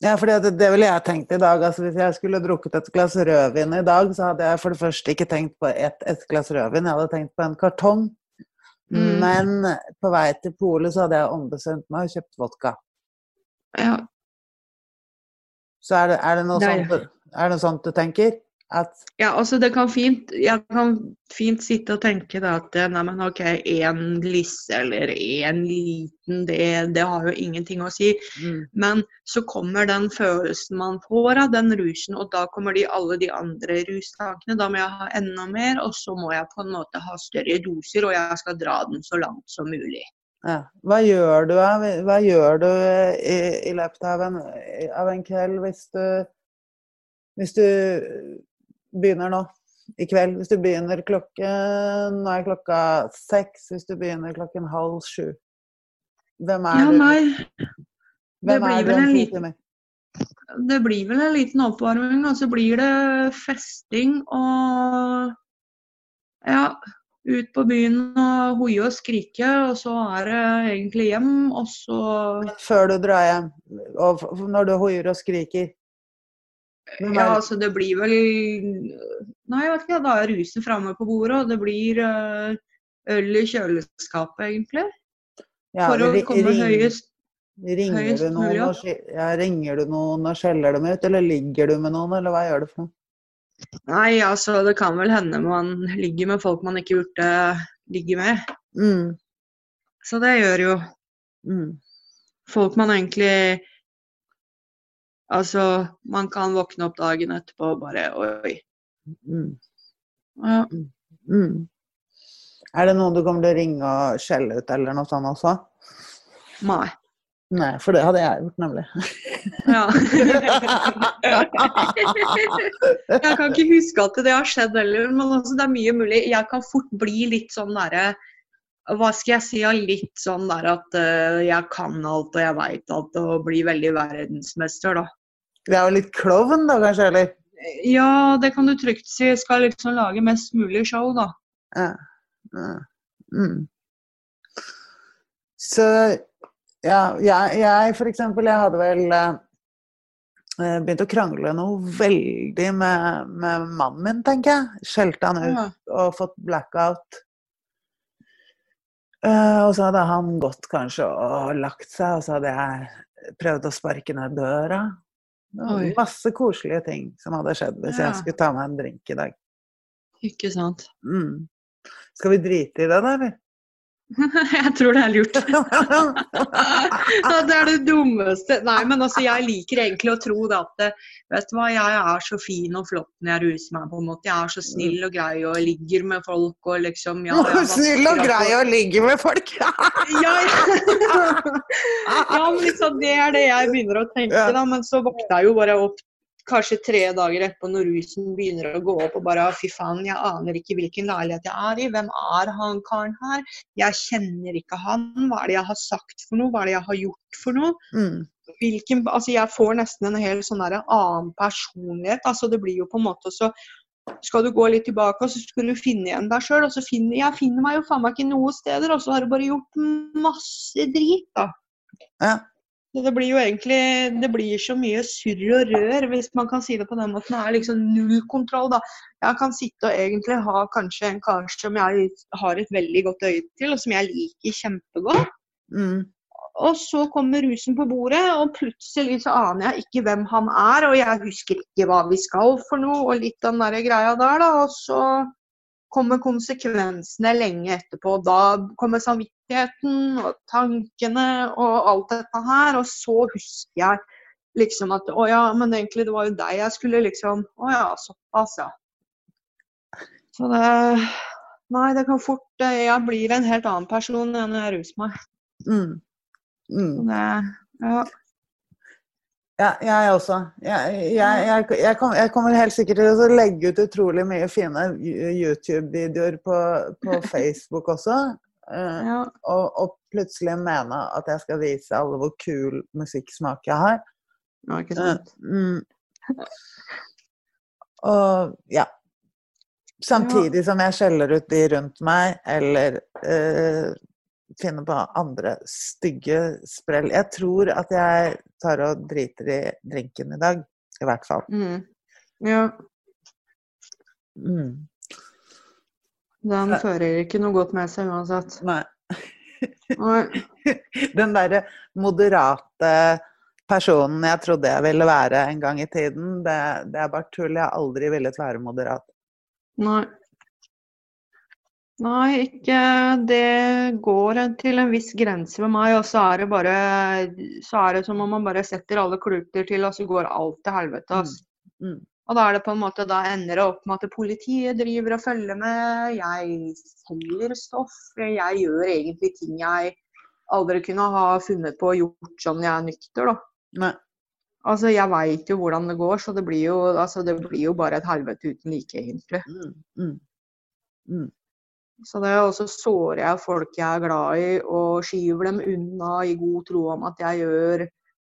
Ja, for det, det ville jeg tenkt i dag. Altså, hvis jeg skulle drukket et glass rødvin i dag, så hadde jeg for det første ikke tenkt på ett et glass rødvin, jeg hadde tenkt på en kartong. Mm. Men på vei til polet så hadde jeg ombestemt meg og kjøpt vodka. Ja, Så er det, er det, noe, er- sånt, er det noe sånt du tenker? At Ja, altså det kan fint Jeg kan fint sitte og tenke da at nei, men OK, én lisse eller én liten, det, det har jo ingenting å si. mm, Men så kommer den følelsen man får av den rusen, og da kommer de, alle de andre rustankene. Da må jeg ha enda mer, og så må jeg på en måte ha større doser, og jeg skal dra den så langt som mulig. ja. Hva gjør du, hva gjør du i, i løpet av en, av en kveld hvis du Hvis du begynner nå i kveld? Hvis du begynner klokken Nå er klokka seks. Hvis du begynner klokken halv sju. Hvem er Ja, du? nei, Hvem blir er du vel en liten- det blir vel en liten oppvarming, og så blir det festing og ja, ut på byen og hoie og skrike, og så er det egentlig hjem, og så Før du drar hjem, og når du hoier og skriker Ja, altså det blir vel Nei, jeg vet ikke, da er rusen framme på bordet, og det blir eh, øl i kjøleskapet, egentlig. Ja, For å komme ring- høyest Ringer høyest du, noen og, ja, ringer du noen og skjeller dem ut, eller ligger du med noen, eller hva gjør du for noe? Nei, altså det kan vel hende man ligger med folk man ikke burde ligge med. Mm. Så det gjør jo Mm. folk man egentlig Altså, man kan våkne opp dagen etterpå og bare Oi. Mm. Ja. Mm. Er det noen du kommer til å ringe og skjelle ut eller noe sånt også? Nei. Nei, for det hadde jeg gjort, nemlig. Ja. jeg kan ikke huske at det har skjedd heller, men altså, det er mye mulig. Jeg kan fort bli litt sånn derre Hva skal jeg si? Litt sånn der at eh, jeg kan alt og jeg veit alt og blir veldig verdensmester, da. Det er jo litt klovn da, kanskje, eller? Ja, det kan du trygt si. Jeg skal liksom lage mest mulig show, da. Ja. ja. Mm. Så ja, jeg, jeg for eksempel, jeg hadde vel eh, begynt å krangle noe veldig med, med mannen min, tenker jeg. Skjelte han ut Ja. og fått blackout. Uh, og så hadde han gått kanskje og lagt seg, og så hadde jeg prøvd å sparke ned døra. Oi. Masse koselige ting som hadde skjedd hvis Ja. jeg skulle ta meg en drink i dag. Ikke sant. Mm. Skal vi drite i det, da, eller? jeg tror det er lurt. Det er det dummeste. Nei, men altså, jeg liker egentlig å tro det at det- Vet du hva, jeg er så fin og flott når jeg ruser meg, på en måte. Jeg er så snill og grei og ligger med folk og liksom ja, Snill og grei og ligger med folk! Ja, ja. ja, men liksom, det er det jeg begynner å tenke, da. Men så våkna jeg jo bare opp kanskje tre dager etterpå når rusen begynner å gå opp og bare fy faen, jeg aner ikke hvilken leilighet jeg er i. Hvem er han karen her? Jeg kjenner ikke han. Hva er det jeg har sagt for noe? Hva er det jeg har gjort for noe? Mm. Hvilken, altså jeg får nesten en hel sånn der annen personlighet. altså Det blir jo på en måte så skal du gå litt tilbake og så skal du finne igjen deg sjøl. Og så finner jeg finner meg jo faen meg ikke noe steder, og så har du bare gjort masse drit, da. Ja. Det blir jo egentlig det blir så mye surr og rør, hvis man kan si det på den måten. Det er liksom null kontroll, da. Jeg kan sitte og egentlig ha kanskje en kar som jeg har et veldig godt øye til, og som jeg liker kjempegodt. Mm. Og så kommer rusen på bordet, og plutselig så aner jeg ikke hvem han er, og jeg husker ikke hva vi skal for noe, og litt av den der greia der, da. Og så kommer konsekvensene lenge etterpå. Da kommer samvittigheten og tankene og alt dette her, og så husker jeg liksom at å ja, men egentlig det var jo deg jeg skulle liksom Å ja, såpass, ja. Så det Nei, det kan fort Jeg blir en helt annen person enn jeg ruser meg. Mm. Mm. Det Ja. Ja, jeg også. Jeg, jeg, jeg, jeg, kom, jeg kommer helt sikkert til å legge ut utrolig mye fine YouTube-videoer på, på Facebook også. Eh, ja. og, og plutselig mene at jeg skal vise alle hvor kul musikksmak jeg har. Ja, ikke Eh, sant. mm. Og ja. Samtidig som jeg skjeller ut de rundt meg, eller eh, finner på andre stygge sprell. Jeg tror at jeg tar og driter i drinken i dag. I hvert fall. Mm. Ja, Mm. Den fører ikke noe godt med seg uansett. Nei. Den derre moderate personen jeg trodde jeg ville være en gang i tiden, det, det er bare tull. Jeg har aldri villet være moderat. Nei. Nei, ikke Det går til en viss grense med meg, og så er det bare Så er det som om man bare setter alle kluter til, og så går alt til helvete. ass. Mm. Og da er det på en måte, da ender det opp med at politiet driver og følger med. Jeg selger stoff. Jeg gjør egentlig ting jeg aldri kunne ha funnet på å gjort sånn jeg er nykter, da. Nei. Altså, jeg veit jo hvordan det går, så det blir jo, altså, det blir jo bare et helvete uten like, egentlig. Mm. Mm. Mm. Så det er også sårer jeg folk jeg er glad i, og skyver dem unna i god tro om at jeg gjør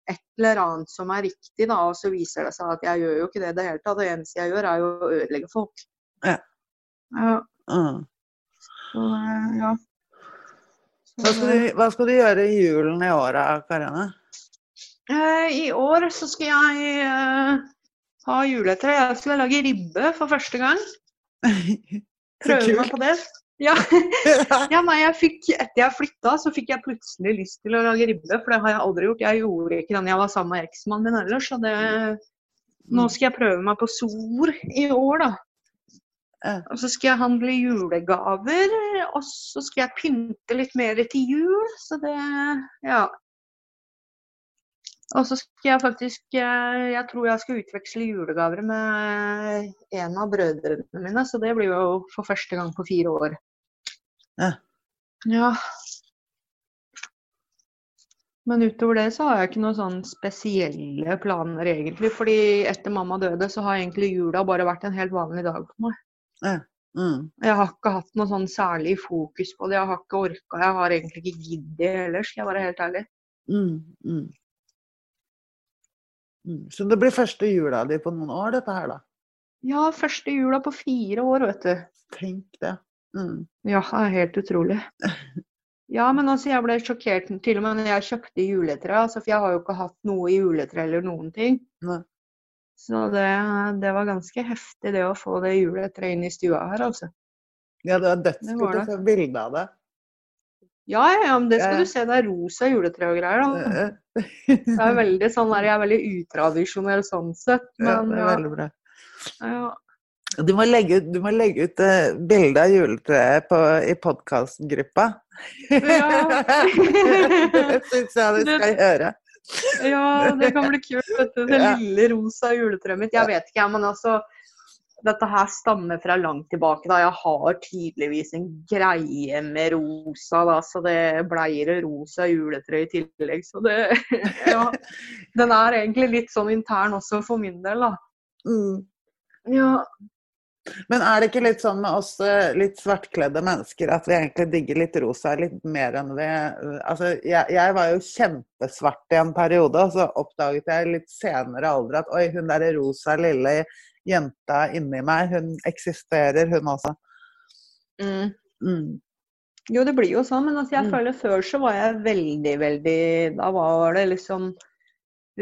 et eller annet som er riktig, da, og så viser det seg at jeg gjør jo ikke det i det hele tatt. Det eneste jeg gjør, er jo å ødelegge folk. Ja. Ja. Mm. Så, eh, ja. Så, Hva, skal du, hva skal du gjøre i julen i år, da, Karianne? eh, I år så skal jeg uh, ha juletre. Jeg skal lage ribbe for første gang. Prøve meg på det. Ja. Ja, nei, jeg fikk, Etter jeg flytta, så fikk jeg plutselig lyst til å lage ribbe. For det har jeg aldri gjort. Jeg gjorde ikke det da jeg var sammen med eksmannen min ellers. Så det, Nå skal jeg prøve meg på SOR i år, da. Og så skal jeg handle julegaver, og så skal jeg pynte litt mer til jul. Så det Ja. Og så skal jeg faktisk eh, Jeg tror jeg skal utveksle julegaver med en av brødrene mine, så det blir jo for første gang på fire år. Ja. Ja. Men utover det så har jeg ikke noen sånn spesielle planer egentlig. Fordi etter mamma døde, så har egentlig jula bare vært en helt vanlig dag for meg. Mm. Jeg har ikke hatt noe sånn særlig fokus på det. Jeg har ikke orka. Jeg har egentlig ikke giddet heller, skal jeg være helt ærlig. Mm. Mm. Mm. Så det blir første jula di på noen år, dette her, da? Ja, første jula på fire år, vet du. Tenk det. Mm. Ja, helt utrolig. Ja, men altså, jeg ble sjokkert til og med når jeg kjøpte juletre. Altså, for jeg har jo ikke hatt noe juletre eller noen ting. Ne. Så det, det var ganske heftig det å få det juletreet inn i stua her, altså. Ja, det var dødskult å få bilde av det. Ja, ja, men det skal du se. Det er rosa juletre og greier, da. Det er veldig sånn der, jeg er veldig utradisjonell sånn sett. Ja, det er veldig bra. ja. Du må legge ut, du må legge ut uh, bilde av juletreet på, i podkastgruppa. Ja. det syns jeg du skal gjøre. Ja, det kan bli kult. Dette. Det Ja. lille rosa juletreet mitt. Jeg vet ikke, jeg, men altså Dette her stammer fra langt tilbake. da. Jeg har tydeligvis en greie med rosa, da, så det blei det rosa juletre i tillegg. Så det Ja. Den er egentlig litt sånn intern også for min del, da. Mm. Ja. Men er det ikke litt sånn med oss eh, litt svartkledde mennesker at vi egentlig digger litt rosa litt mer enn vi Altså, jeg, jeg var jo kjempesvart i en periode, og så oppdaget jeg litt senere alder at oi, hun derre rosa lille jenta inni meg, hun eksisterer, hun også. Mm. Mm. Jo, det blir jo sånn, men altså, jeg Mm. føler før så var jeg veldig, veldig Da var det liksom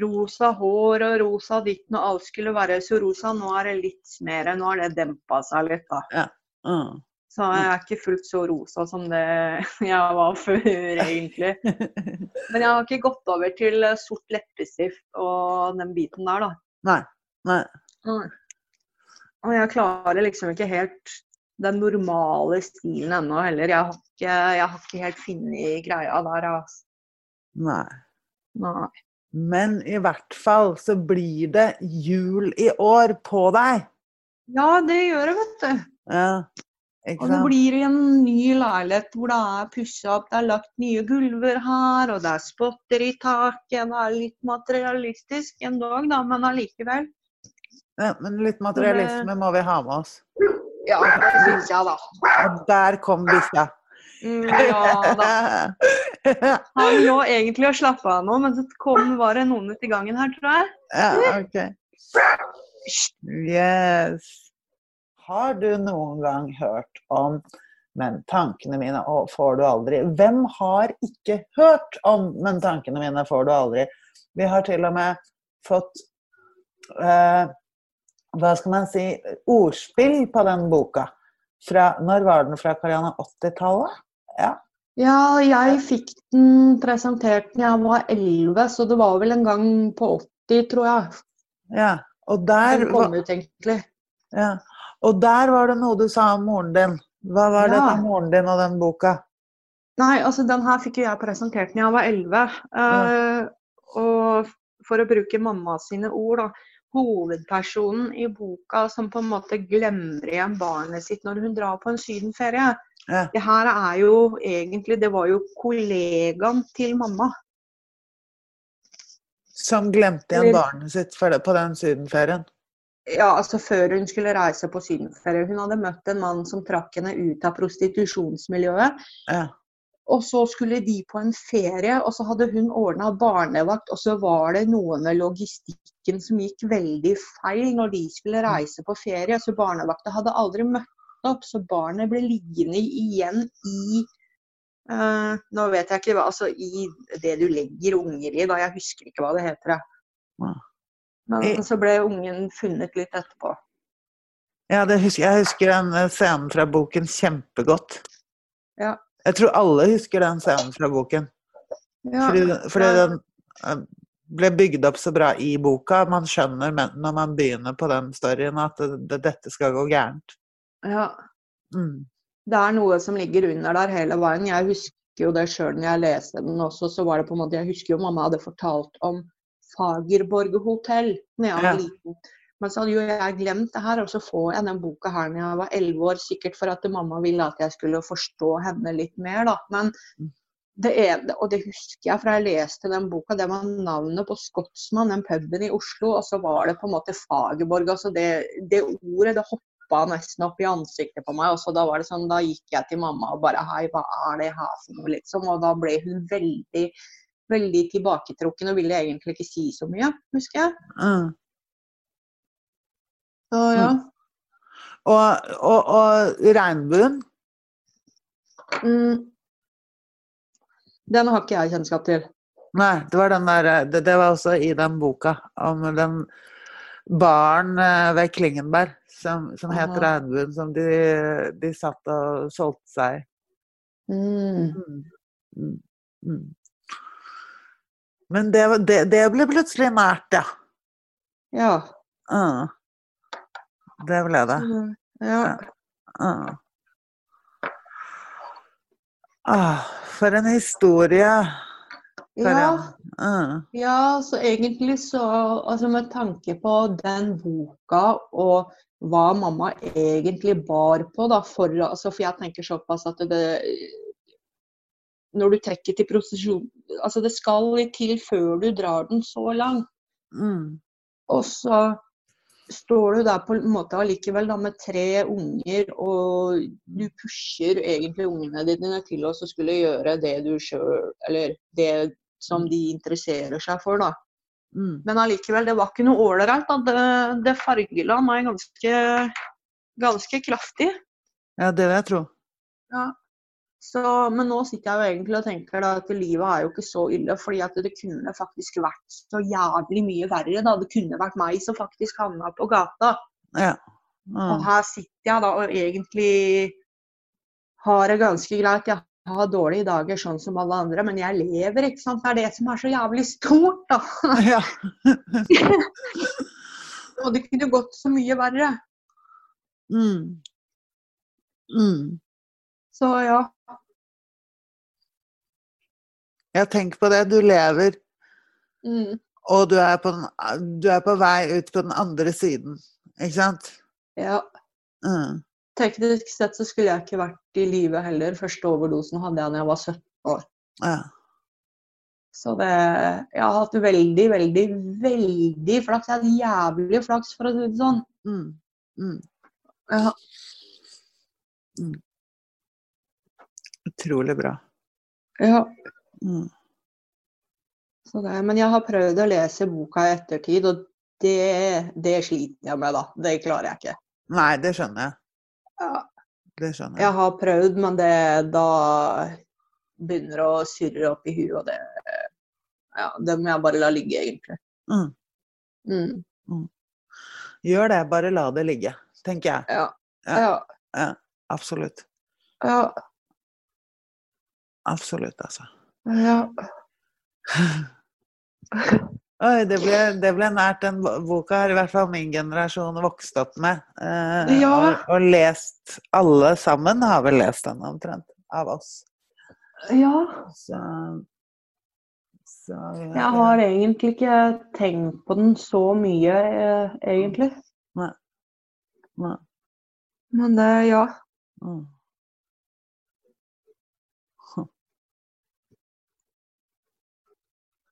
rosa hår og rosa ditten og alt skulle være så rosa. Nå er det litt mer, nå har det dempa seg litt, da. Mm. Så jeg er ikke fullt så rosa som det jeg var før, egentlig. Men jeg har ikke gått over til sort leppestift og den biten der, da. Nei. Nei. Mm. Og jeg klarer liksom ikke helt den normale stilen ennå heller. Jeg har ikke, jeg har ikke helt funnet greia der. Altså. Nei. Nei. Men i hvert fall så blir det jul i år på deg. Ja, det gjør det, vet du. Ja. Og det blir i en ny leilighet hvor det er pussa opp, det er lagt nye gulver her, og det er spotter i taket. Det er litt materialistisk en dag, da, men allikevel. Ja, men litt materialisme må vi ha med oss. Ja, det syns jeg, da. Og der kom bikkja. Mm, ja da. Han lå egentlig og slappa av nå, men så kom, var det noen ute i gangen her, tror jeg. Ja, ok. Yes. Har du noen gang hørt om Men tankene mine får du aldri. Hvem har ikke hørt om Men tankene mine får du aldri? Vi har til og med fått eh, Hva skal man si Ordspill på den boka. Fra, når var den fra, Karianne? 80-tallet? Ja. Ja, jeg fikk den presentert da jeg var 11, så det var vel en gang på 80, tror jeg. ja. Og der Den kom ut, egentlig. Ja. Og der var det noe du sa om moren din. Hva var det Ja. med moren din og den boka? Nei, altså den her fikk jo jeg presentert da jeg var 11. Eh, og for å bruke mamma sine ord, da. Hovedpersonen i boka som på en måte glemmer igjen barnet sitt når hun drar på en sydenferie. Ja. Det her er jo egentlig Det var jo kollegaen til mamma. Som glemte igjen barnet sitt på den sydenferien. Ja, altså før hun skulle reise på sydenferie. Hun hadde møtt en mann som trakk henne ut av prostitusjonsmiljøet. Ja. Og så skulle de på en ferie, og så hadde hun ordna barnevakt. Og så var det noe med logistikken som gikk veldig feil når de skulle reise på ferie. Så barnevakta hadde aldri møtt opp, så barnet ble liggende igjen i Uh, Nå vet jeg ikke hva Altså i det du legger unger i, da. Jeg husker ikke hva det heter. Ja. Men I- så ble ungen funnet litt etterpå. Ja, det husker, jeg husker den eh, scenen fra boken kjempegodt. Ja. Jeg tror alle husker den scenen fra boken. Ja, Fordi, fordi den, eh, ble bygd opp så bra i boka. Man skjønner når man begynner på den storyen at det, det, dette skal gå gærent. Ja. Mm. Det er noe som ligger under der hele veien. Jeg husker jo det sjøl når jeg leste den også, så var det på en måte Jeg husker jo mamma hadde fortalt om Fagerborg hotell da jeg var liten. Men så hadde jo jeg glemt det her, og så får jeg den boka her når jeg var elleve år, sikkert for at mamma ville at jeg skulle forstå henne litt mer, da. Men det ene, og det husker jeg fra jeg leste den boka, det var navnet på Skotsmann, den puben i Oslo, og så var det på en måte Fagerborg. altså Det, det ordet det hoppa nesten opp i ansiktet på meg. og så Da var det sånn, da gikk jeg til mamma og bare Hei, hva er det her for noe, liksom? Og da ble hun veldig veldig tilbaketrukken og ville egentlig ikke si så mye, husker jeg. Mm. Så ja. Og, og, og regnbuen Mm. Den har ikke jeg kjennskap til. Nei, det var den der Det, det var også i den boka om den baren eh, ved Klingenberg som, som het Regnbuen, som de, de satt og solgte seg. i. Mm. Mm. Mm. Men det, det, det ble plutselig nært, ja. Ja. Uh. Det ble det. Mm. ja. Uh. Uh. for en historie. Ja. mm. Ja, så egentlig så Altså med tanke på den boka og hva mamma egentlig bar på, da, for, altså, for jeg tenker såpass at det Når du trekker til prostitusjon Altså det skal litt til før du drar den så langt. Mm. Og så står du der på en måte allikevel da med tre unger, og du pusher egentlig ungene dine til å skulle gjøre det du sjøl Eller det som de interesserer seg for, da. Mm. Men allikevel, det var ikke noe ålreit. Det, det fargela meg ganske, ganske kraftig. Ja, det vil jeg tro. Ja. Så, men nå sitter jeg jo egentlig og tenker da, at livet er jo ikke så ille, fordi at det kunne faktisk vært så jævlig mye verre. da. Det kunne vært meg som faktisk havna på gata. Ja. Og Mm. her sitter jeg da og egentlig har det ganske greit. Jeg har dårlige dager sånn som alle andre, men jeg lever, ikke sant. Det er det som er så jævlig stort, da. Ja. Og det kunne gått så mye verre. Mm. Mm. Så ja. Jeg tenker på det. Du lever, Mm. og du er, på den, du er på vei ut på den andre siden. Ikke sant? ja. Mm. Teknisk sett så skulle jeg ikke vært i live heller. Første overdosen hadde jeg da jeg var 17 år. Ja. Så det Jeg har hatt veldig, veldig, veldig flaks. Jeg hatt jævlig flaks, for å si det sånn. Mm. Mm. Ja. Utrolig bra. ja. Mm. Så det, men jeg har prøvd å lese boka i ettertid, og det, det sliter jeg med, da. Det klarer jeg ikke. Nei, det skjønner jeg. Ja. Det skjønner Jeg jeg. har prøvd, men det da begynner å surre opp i huet, og det Ja, det må jeg bare la ligge, egentlig. Mm. Mm. Gjør det, bare la det ligge, tenker jeg. Ja. Ja. Ja. Absolutt. Ja. Absolutt, altså. ja. Oi, det ble, det ble nært. Den boka har i hvert fall min generasjon vokst opp med. Eh, Ja. og, og lest Alle sammen har vel lest den omtrent, av oss. ja. Så, så Jeg har egentlig ikke tenkt på den så mye, eh, egentlig. Nei. Nei. Men det, ja. Mm.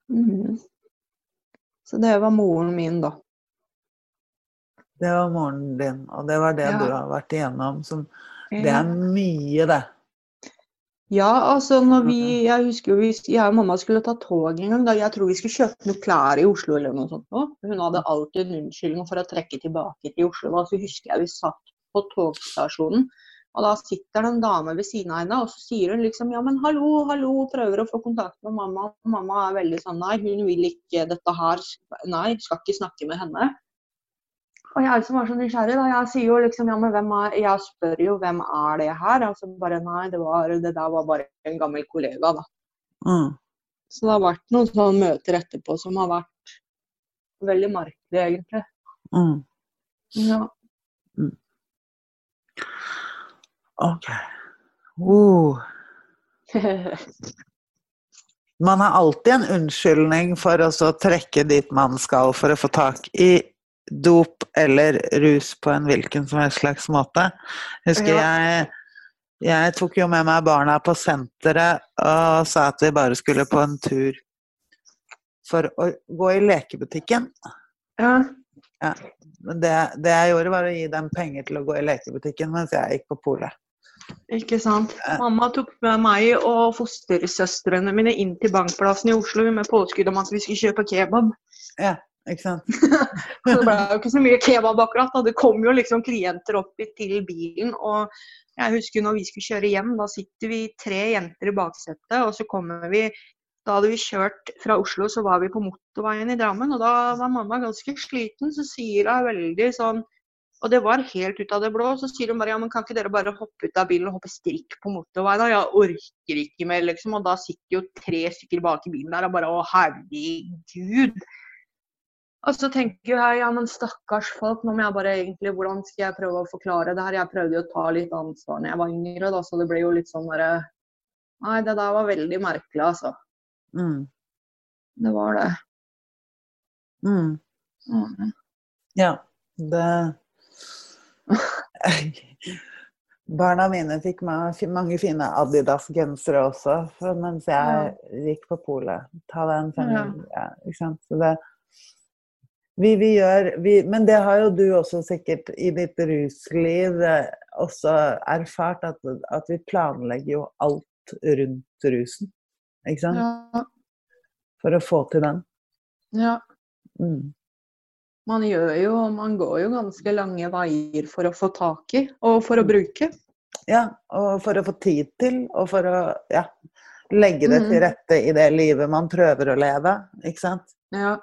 Mhm. Så det var moren min, da. Det var moren din, og det var det Ja. du har vært igjennom. Som, det er mye, det. Ja, altså når vi Jeg husker jo vi, jeg og mamma skulle ta tog en gang. da Jeg tror vi skulle kjøpe noen klær i Oslo eller noe sånt. nå. Hun hadde alltid en unnskyldning for å trekke tilbake til Oslo. Og så husker jeg vi satt på togstasjonen, og da sitter det en dame ved siden av henne, og så sier hun liksom ja, men hallo, hallo, prøver å få kontakt med mamma. Og mamma er veldig sånn nei, hun vil ikke dette her. Nei, skal ikke snakke med henne. Og jeg som var så nysgjerrig, da, jeg sier jo liksom ja, men hvem er Jeg spør jo hvem er det her? Altså bare nei, det, var, det der var bare en gammel kollega, da. Mm. Så det har vært noen sånne møter etterpå som har vært veldig merkelige, egentlig. Mm. Ja. OK. Uh. Man har alltid en unnskyldning for å så trekke dit man skal for å få tak i dop eller rus på en hvilken som helst slags måte. Husker jeg jeg tok jo med meg barna på senteret og sa at vi bare skulle på en tur for å gå i lekebutikken. ja. Men det, det jeg gjorde, var å gi dem penger til å gå i lekebutikken mens jeg gikk på polet. Ikke sant. Mamma tok med meg og fostersøstrene mine inn til Bankplassen i Oslo med påskudd om at vi skulle kjøpe kebab. Ja, Ikke sant? Så det ble jo ikke så mye kebab akkurat. Da. Det kom jo liksom klienter opp til bilen. Og jeg husker når vi skulle kjøre hjem, da sitter vi tre jenter i baksetet, og så kommer vi Da hadde vi kjørt fra Oslo, så var vi på motorveien i Drammen, og da var mamma ganske sliten. Så sier hun veldig sånn og det var helt ut av det blå. Så sier hun bare ja, men kan ikke dere bare hoppe ut av bilen og hoppe strikk på motorveien? Og jeg orker ikke mer, liksom. Og da sitter jo tre stykker bak i bilen der og bare å herregud. Og så tenker jeg ja, men stakkars folk, nå må jeg bare egentlig, hvordan skal jeg prøve å forklare det her? Jeg prøvde jo å ta litt ansvar når jeg var yngre, da, så det ble jo litt sånn derre Nei, det der var veldig merkelig, altså. Mm. Det var det. Mm. Mm. Ja, det Barna mine fikk mange fine Adidas-gensere også mens jeg gikk på polet. Ta den fem, Ja. ikke sant. Så det vi, vi gjør vi, Men det har jo du også sikkert i ditt rusliv eh, også erfart, at, at vi planlegger jo alt rundt rusen. Ikke sant? Ja. For å få til den. ja. Mm. Man gjør jo, man går jo ganske lange veier for å få tak i og for å bruke. Ja, og for å få tid til, og for å ja, legge det til Mhm. rette i det livet man prøver å leve. Ikke sant? Ja.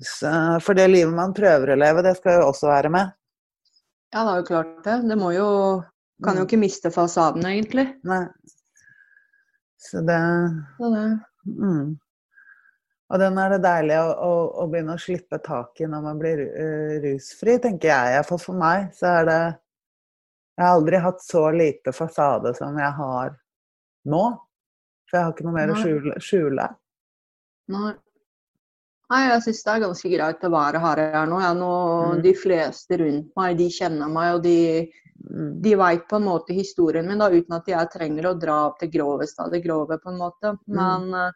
Så, for det livet man prøver å leve, det skal jo også være med. ja, det er jo klart det. Det må jo Kan jo Mm. ikke miste fasaden, egentlig. Nei. Så det Så det. mm. Og den er det deilig å, å, å begynne å slippe tak i når man blir eh, rusfri, tenker jeg. Iallfall for meg så er det Jeg har aldri hatt så lite fasade som jeg har nå. For jeg har ikke noe mer å skjule. skjule. Nei. Nei, jeg syns det er ganske greit å være her jeg er nå. Jeg, nå Mm. De fleste rundt meg, de kjenner meg, og de, Mm. de veit på en måte historien min, da, uten at jeg trenger å dra opp det groveste av det grove, på en måte. Men eh,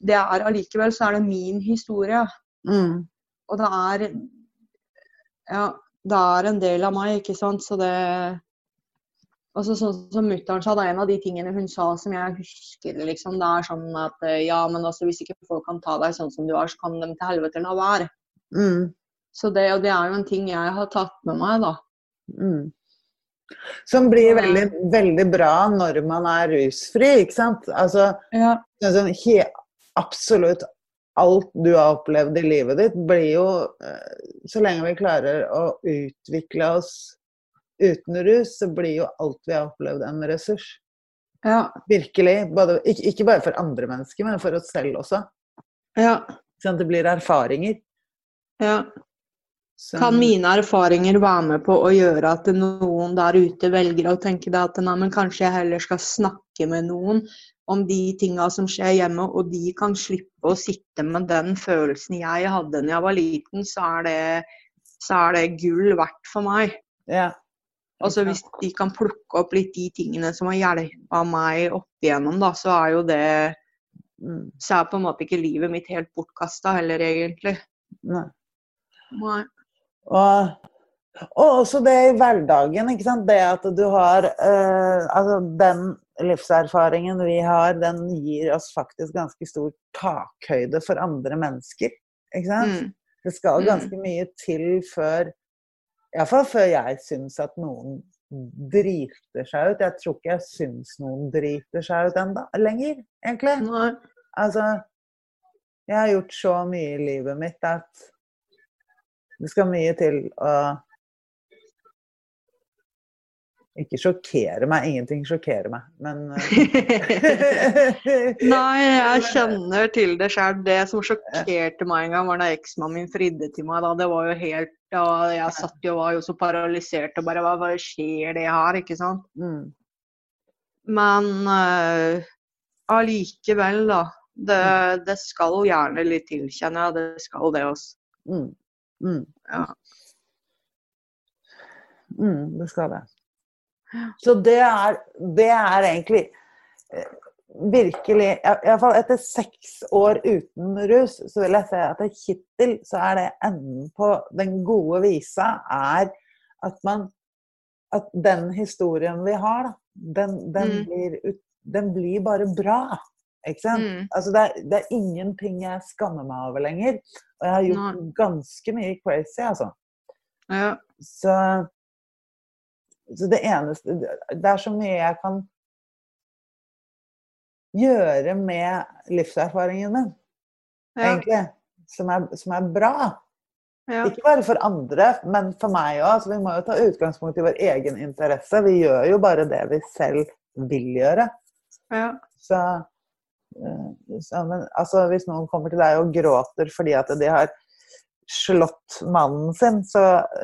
det er allikevel så er det min historie. Mm. Og det er Ja, det er en del av meg, ikke sant. Så det Altså Sånn som mutter'n sa, det er en av de tingene hun sa som jeg husker. liksom, Det er sånn at eh, ja, men altså hvis ikke folk kan ta deg sånn som du er, så kan de til helvete la være. Mm. Så det, og det er jo en ting jeg har tatt med meg, da. Mm. Som blir veldig, veldig bra når man er rusfri, ikke sant? Altså, Ja. sånn, he, absolutt alt du har opplevd i livet ditt, blir jo eh, Så lenge vi klarer å utvikle oss uten rus, så blir jo alt vi har opplevd, en ressurs. Ja. Virkelig. Både, ikke, ikke bare for andre mennesker, men for oss selv også. ja. Sånn at det blir erfaringer. ja. Som... Kan mine erfaringer være med på å gjøre at noen der ute velger å tenke det at nei, men kanskje jeg heller skal snakke med noen om de tinga som skjer hjemme, og de kan slippe å sitte med den følelsen jeg hadde da jeg var liten, så er det, så er det gull verdt for meg. ja. Altså Hvis de kan plukke opp litt de tingene som har hjulpet meg opp igjennom, da, så er jo det Mm. Så er på en måte ikke livet mitt helt bortkasta heller, egentlig. Nei. Nei. Og, og også det i hverdagen, ikke sant. Det at du har eh, Altså den livserfaringen vi har, den gir oss faktisk ganske stor takhøyde for andre mennesker. Ikke sant? Mm. Det skal Mm. ganske mye til før Iallfall før jeg syns at noen driter seg ut. Jeg tror ikke jeg syns noen driter seg ut enda lenger, egentlig. Nei. Altså, jeg har gjort så mye i livet mitt at det skal mye til å Ikke sjokkere meg. Ingenting sjokkerer meg, men eh, Nei, jeg kjenner til det sjøl. Det som sjokkerte meg en gang, var da eksmannen min fridde til meg. Da. Det var jo helt da Jeg satt jo og var jo så paralysert og bare Hva, hva skjer det her? Ikke sant? mm, Men allikevel, uh, da. Det, det skal gjerne litt til, kjenner jeg. Det skal det også. mm, mm, Ja. mm, det skal det. Så det er, det er egentlig eh, virkelig Iallfall etter seks år uten rus, så vil jeg si at hittil så er det enden på den gode visa er at man At den historien vi har, da, den, den, Mm. blir, den blir bare bra. Ikke sant? Mm. Altså det, er, det er ingenting jeg skammer meg over lenger. Og jeg har gjort ganske mye crazy, altså. Ja. Så, så det eneste Det er så mye jeg kan gjøre med livserfaringen min, Ja. egentlig, som er, som er bra. Ja. Ikke bare for andre, men for meg òg. Vi må jo ta utgangspunkt i vår egen interesse. Vi gjør jo bare det vi selv vil gjøre. Ja. Så, eh, så men, altså, hvis noen kommer til deg og gråter fordi at de har slått mannen sin, så,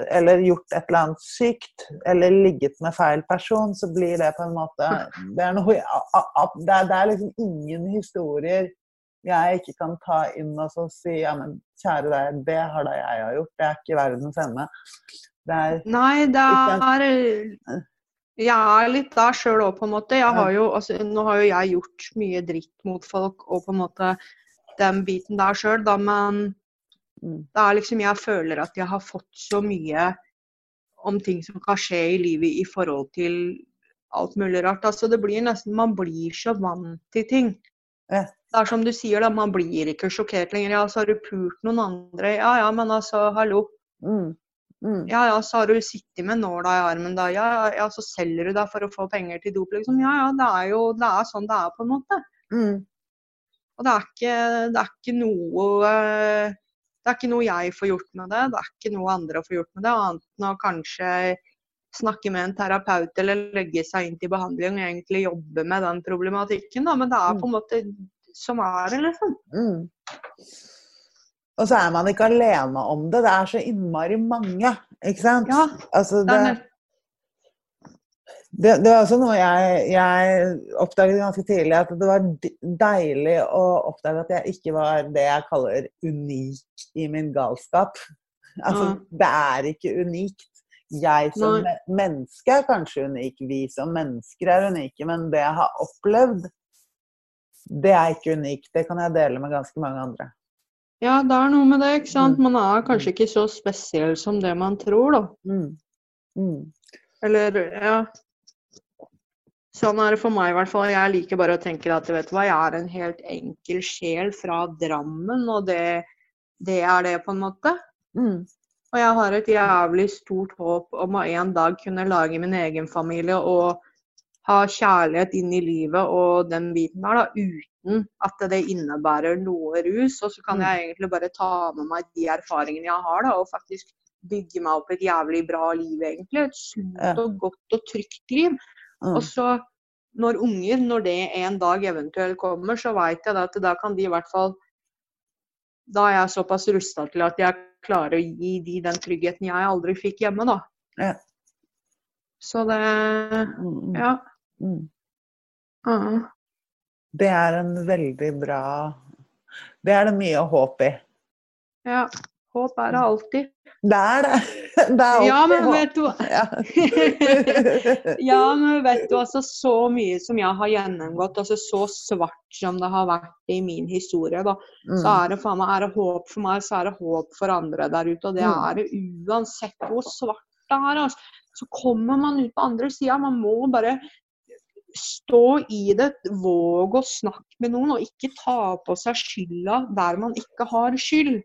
eller gjort et eller annet sykt, eller ligget med feil person, så blir det på en måte Det er, noe, det er, det er liksom ingen historier jeg ikke kan ta inn og så si ja, men kjære deg, det har da jeg har gjort, det er ikke verdens ende. Det er Nei, det er Jeg er litt der sjøl òg, på en måte. Har jo, altså, nå har jo jeg gjort mye dritt mot folk og på en måte den biten der sjøl, da, men mm, det er liksom Jeg føler at jeg har fått så mye om ting som kan skje i livet i forhold til alt mulig rart. Altså, det blir nesten Man blir så vant til ting. Ja. Det er som du sier, da, man blir ikke sjokkert lenger. Ja, så har du pult noen andre. Ja ja, men altså, hallo. mm, mm, Ja ja, så har du sittet med nåla i armen da. Ja ja, ja, så selger du deg for å få penger til dop, liksom. Ja ja, det er jo det er sånn det er, på en måte. mm, Og det er ikke, det er ikke noe eh, Det er ikke noe jeg får gjort med det. Det er ikke noe andre får gjort med det, annet enn å kanskje snakke med en terapeut eller legge seg inn til behandling og egentlig jobbe med den problematikken. Da. Men det er på en måte som er det, liksom. Mm. Og så er man ikke alene om det. Det er så innmari mange, ikke sant? Ja, altså, det det, er det, det var også noe jeg, jeg oppdaget ganske tidlig, at det var deilig å oppdage at jeg ikke var det jeg kaller unik i min galskap. Altså, Ja. det er ikke unikt. Jeg som Nei. menneske er kanskje unik, vi som mennesker er unike, men det jeg har opplevd, det er ikke unikt. Det kan jeg dele med ganske mange andre. ja, det er noe med det, ikke sant. Mm. Man er kanskje ikke så spesiell som det man tror, da. Mm. Mm. Eller, ja. Sånn er det for meg i hvert fall. Jeg liker bare å tenke at vet du hva, jeg er en helt enkel sjel fra Drammen, og det, det er det, på en måte. Mm. Og jeg har et jævlig stort håp om å en dag kunne lage min egen familie og ha kjærlighet inn i livet og den biten der, da, uten at det innebærer noe rus. Og så kan Mm. jeg egentlig bare ta med meg de erfaringene jeg har, da, og faktisk bygge meg opp et jævlig bra liv, egentlig. Et sunt og godt og trygt liv. Mm. Og så når unger, når det en dag eventuelt kommer, så veit jeg at da kan de i hvert fall Da er jeg såpass rusta til at jeg klarer å gi de den tryggheten jeg aldri fikk hjemme, da. Ja. Så det Mm. Ja. Mm. Mm. Det er en veldig bra Det er det mye håp i. ja. Håp er det alltid. Det er det. Det er Ja, men vet du Ja. Ja, men vet du, altså så mye som jeg har gjennomgått, altså så svart som det har vært i min historie, da. så Mm. er det faen meg er det håp for meg, så er det håp for andre der ute. Og det Mm. er det uansett hvor svart det er. Altså. Så kommer man ut på andre sida. Man må bare stå i det, våg å snakke med noen, og ikke ta på seg skylda der man ikke har skyld.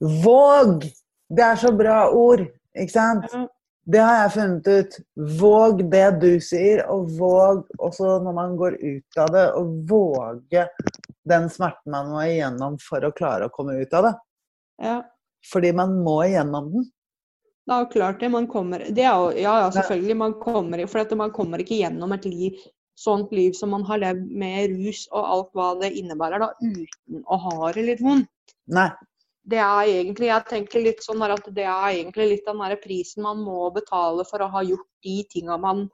Våg! Det er så bra ord, ikke sant? Det har jeg funnet ut. Våg det du sier, og våg også når man går ut av det, å våge den smerten man må igjennom for å klare å komme ut av det. Ja. Fordi man må igjennom den. Det er jo klart det. Man kommer det jo, Ja, ja, selvfølgelig. Man kommer, for man kommer ikke gjennom et liv, sånt liv som man har levd med rus og alt hva det innebærer, da, uten å ha det litt vondt. Nei. Det er egentlig, jeg tenker litt sånn at det er egentlig litt den der prisen man må betale for å ha gjort de tinga man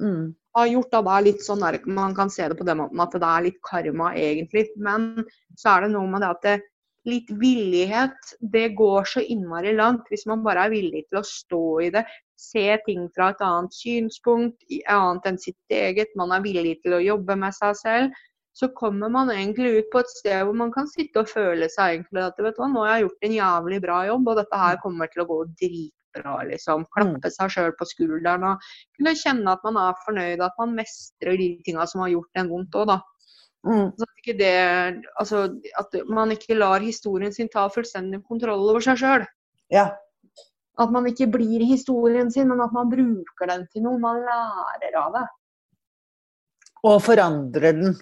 Mm. har gjort. Da. Det er litt sånn der, Man kan se det på den måten at det er litt karma, egentlig. Men så er det noe med det at det, litt villighet, det går så innmari langt. Hvis man bare er villig til å stå i det, se ting fra et annet synspunkt, annet enn sitt eget, man er villig til å jobbe med seg selv, så kommer man egentlig ut på et sted hvor man kan sitte og føle seg egentlig at vet du hva, nå har jeg gjort en jævlig bra jobb, og dette her kommer til å gå dritbra, liksom. Klappe seg sjøl på skulderen og kunne kjenne at man er fornøyd, at man mestrer de tinga som har gjort en vondt òg, da. Mm. At, ikke det, altså, at man ikke lar historien sin ta fullstendig kontroll over seg sjøl. Ja. At man ikke blir historien sin, men at man bruker den til noe. Man lærer av det. Og forandrer den.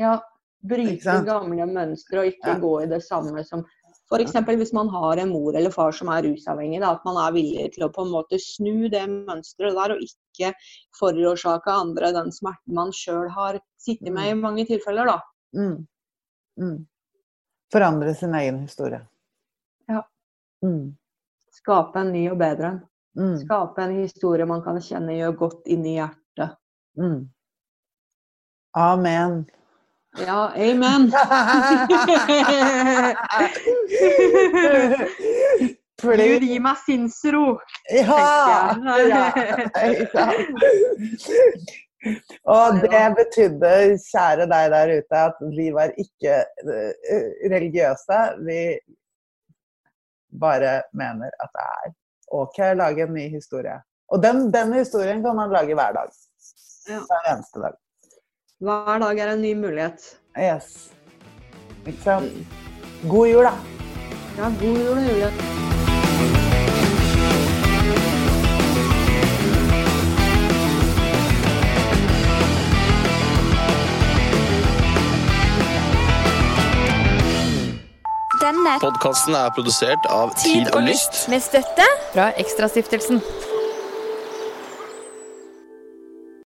Ja, Bryte gamle mønstre og ikke Ja. gå i det samme som F.eks. hvis man har en mor eller far som er rusavhengig, da, at man er villig til å på en måte snu det mønsteret der, og ikke forårsake andre den smerten man sjøl har sittet med i mange tilfeller. da. Mm. Mm. Forandre sin egen historie. Ja. Mm. Skape en ny og bedre en. Mm. Skape en historie man kan kjenne gjør godt inni hjertet. Mm. Amen. Ja, amen. Gud, gi meg sinnsro. Ja! ja? Og det betydde, kjære deg der ute, at vi var ikke eh, religiøse. Vi bare mener at det er OK å lage en ny historie. Og den, den historien kan man lage hver dag. Hver eneste dag. Hver dag er en ny mulighet. Yes. Ikke sant? God jul, da. Ja, god jul og jule. Podkasten er produsert av Tid og Lyst med støtte fra Ekstrastiftelsen.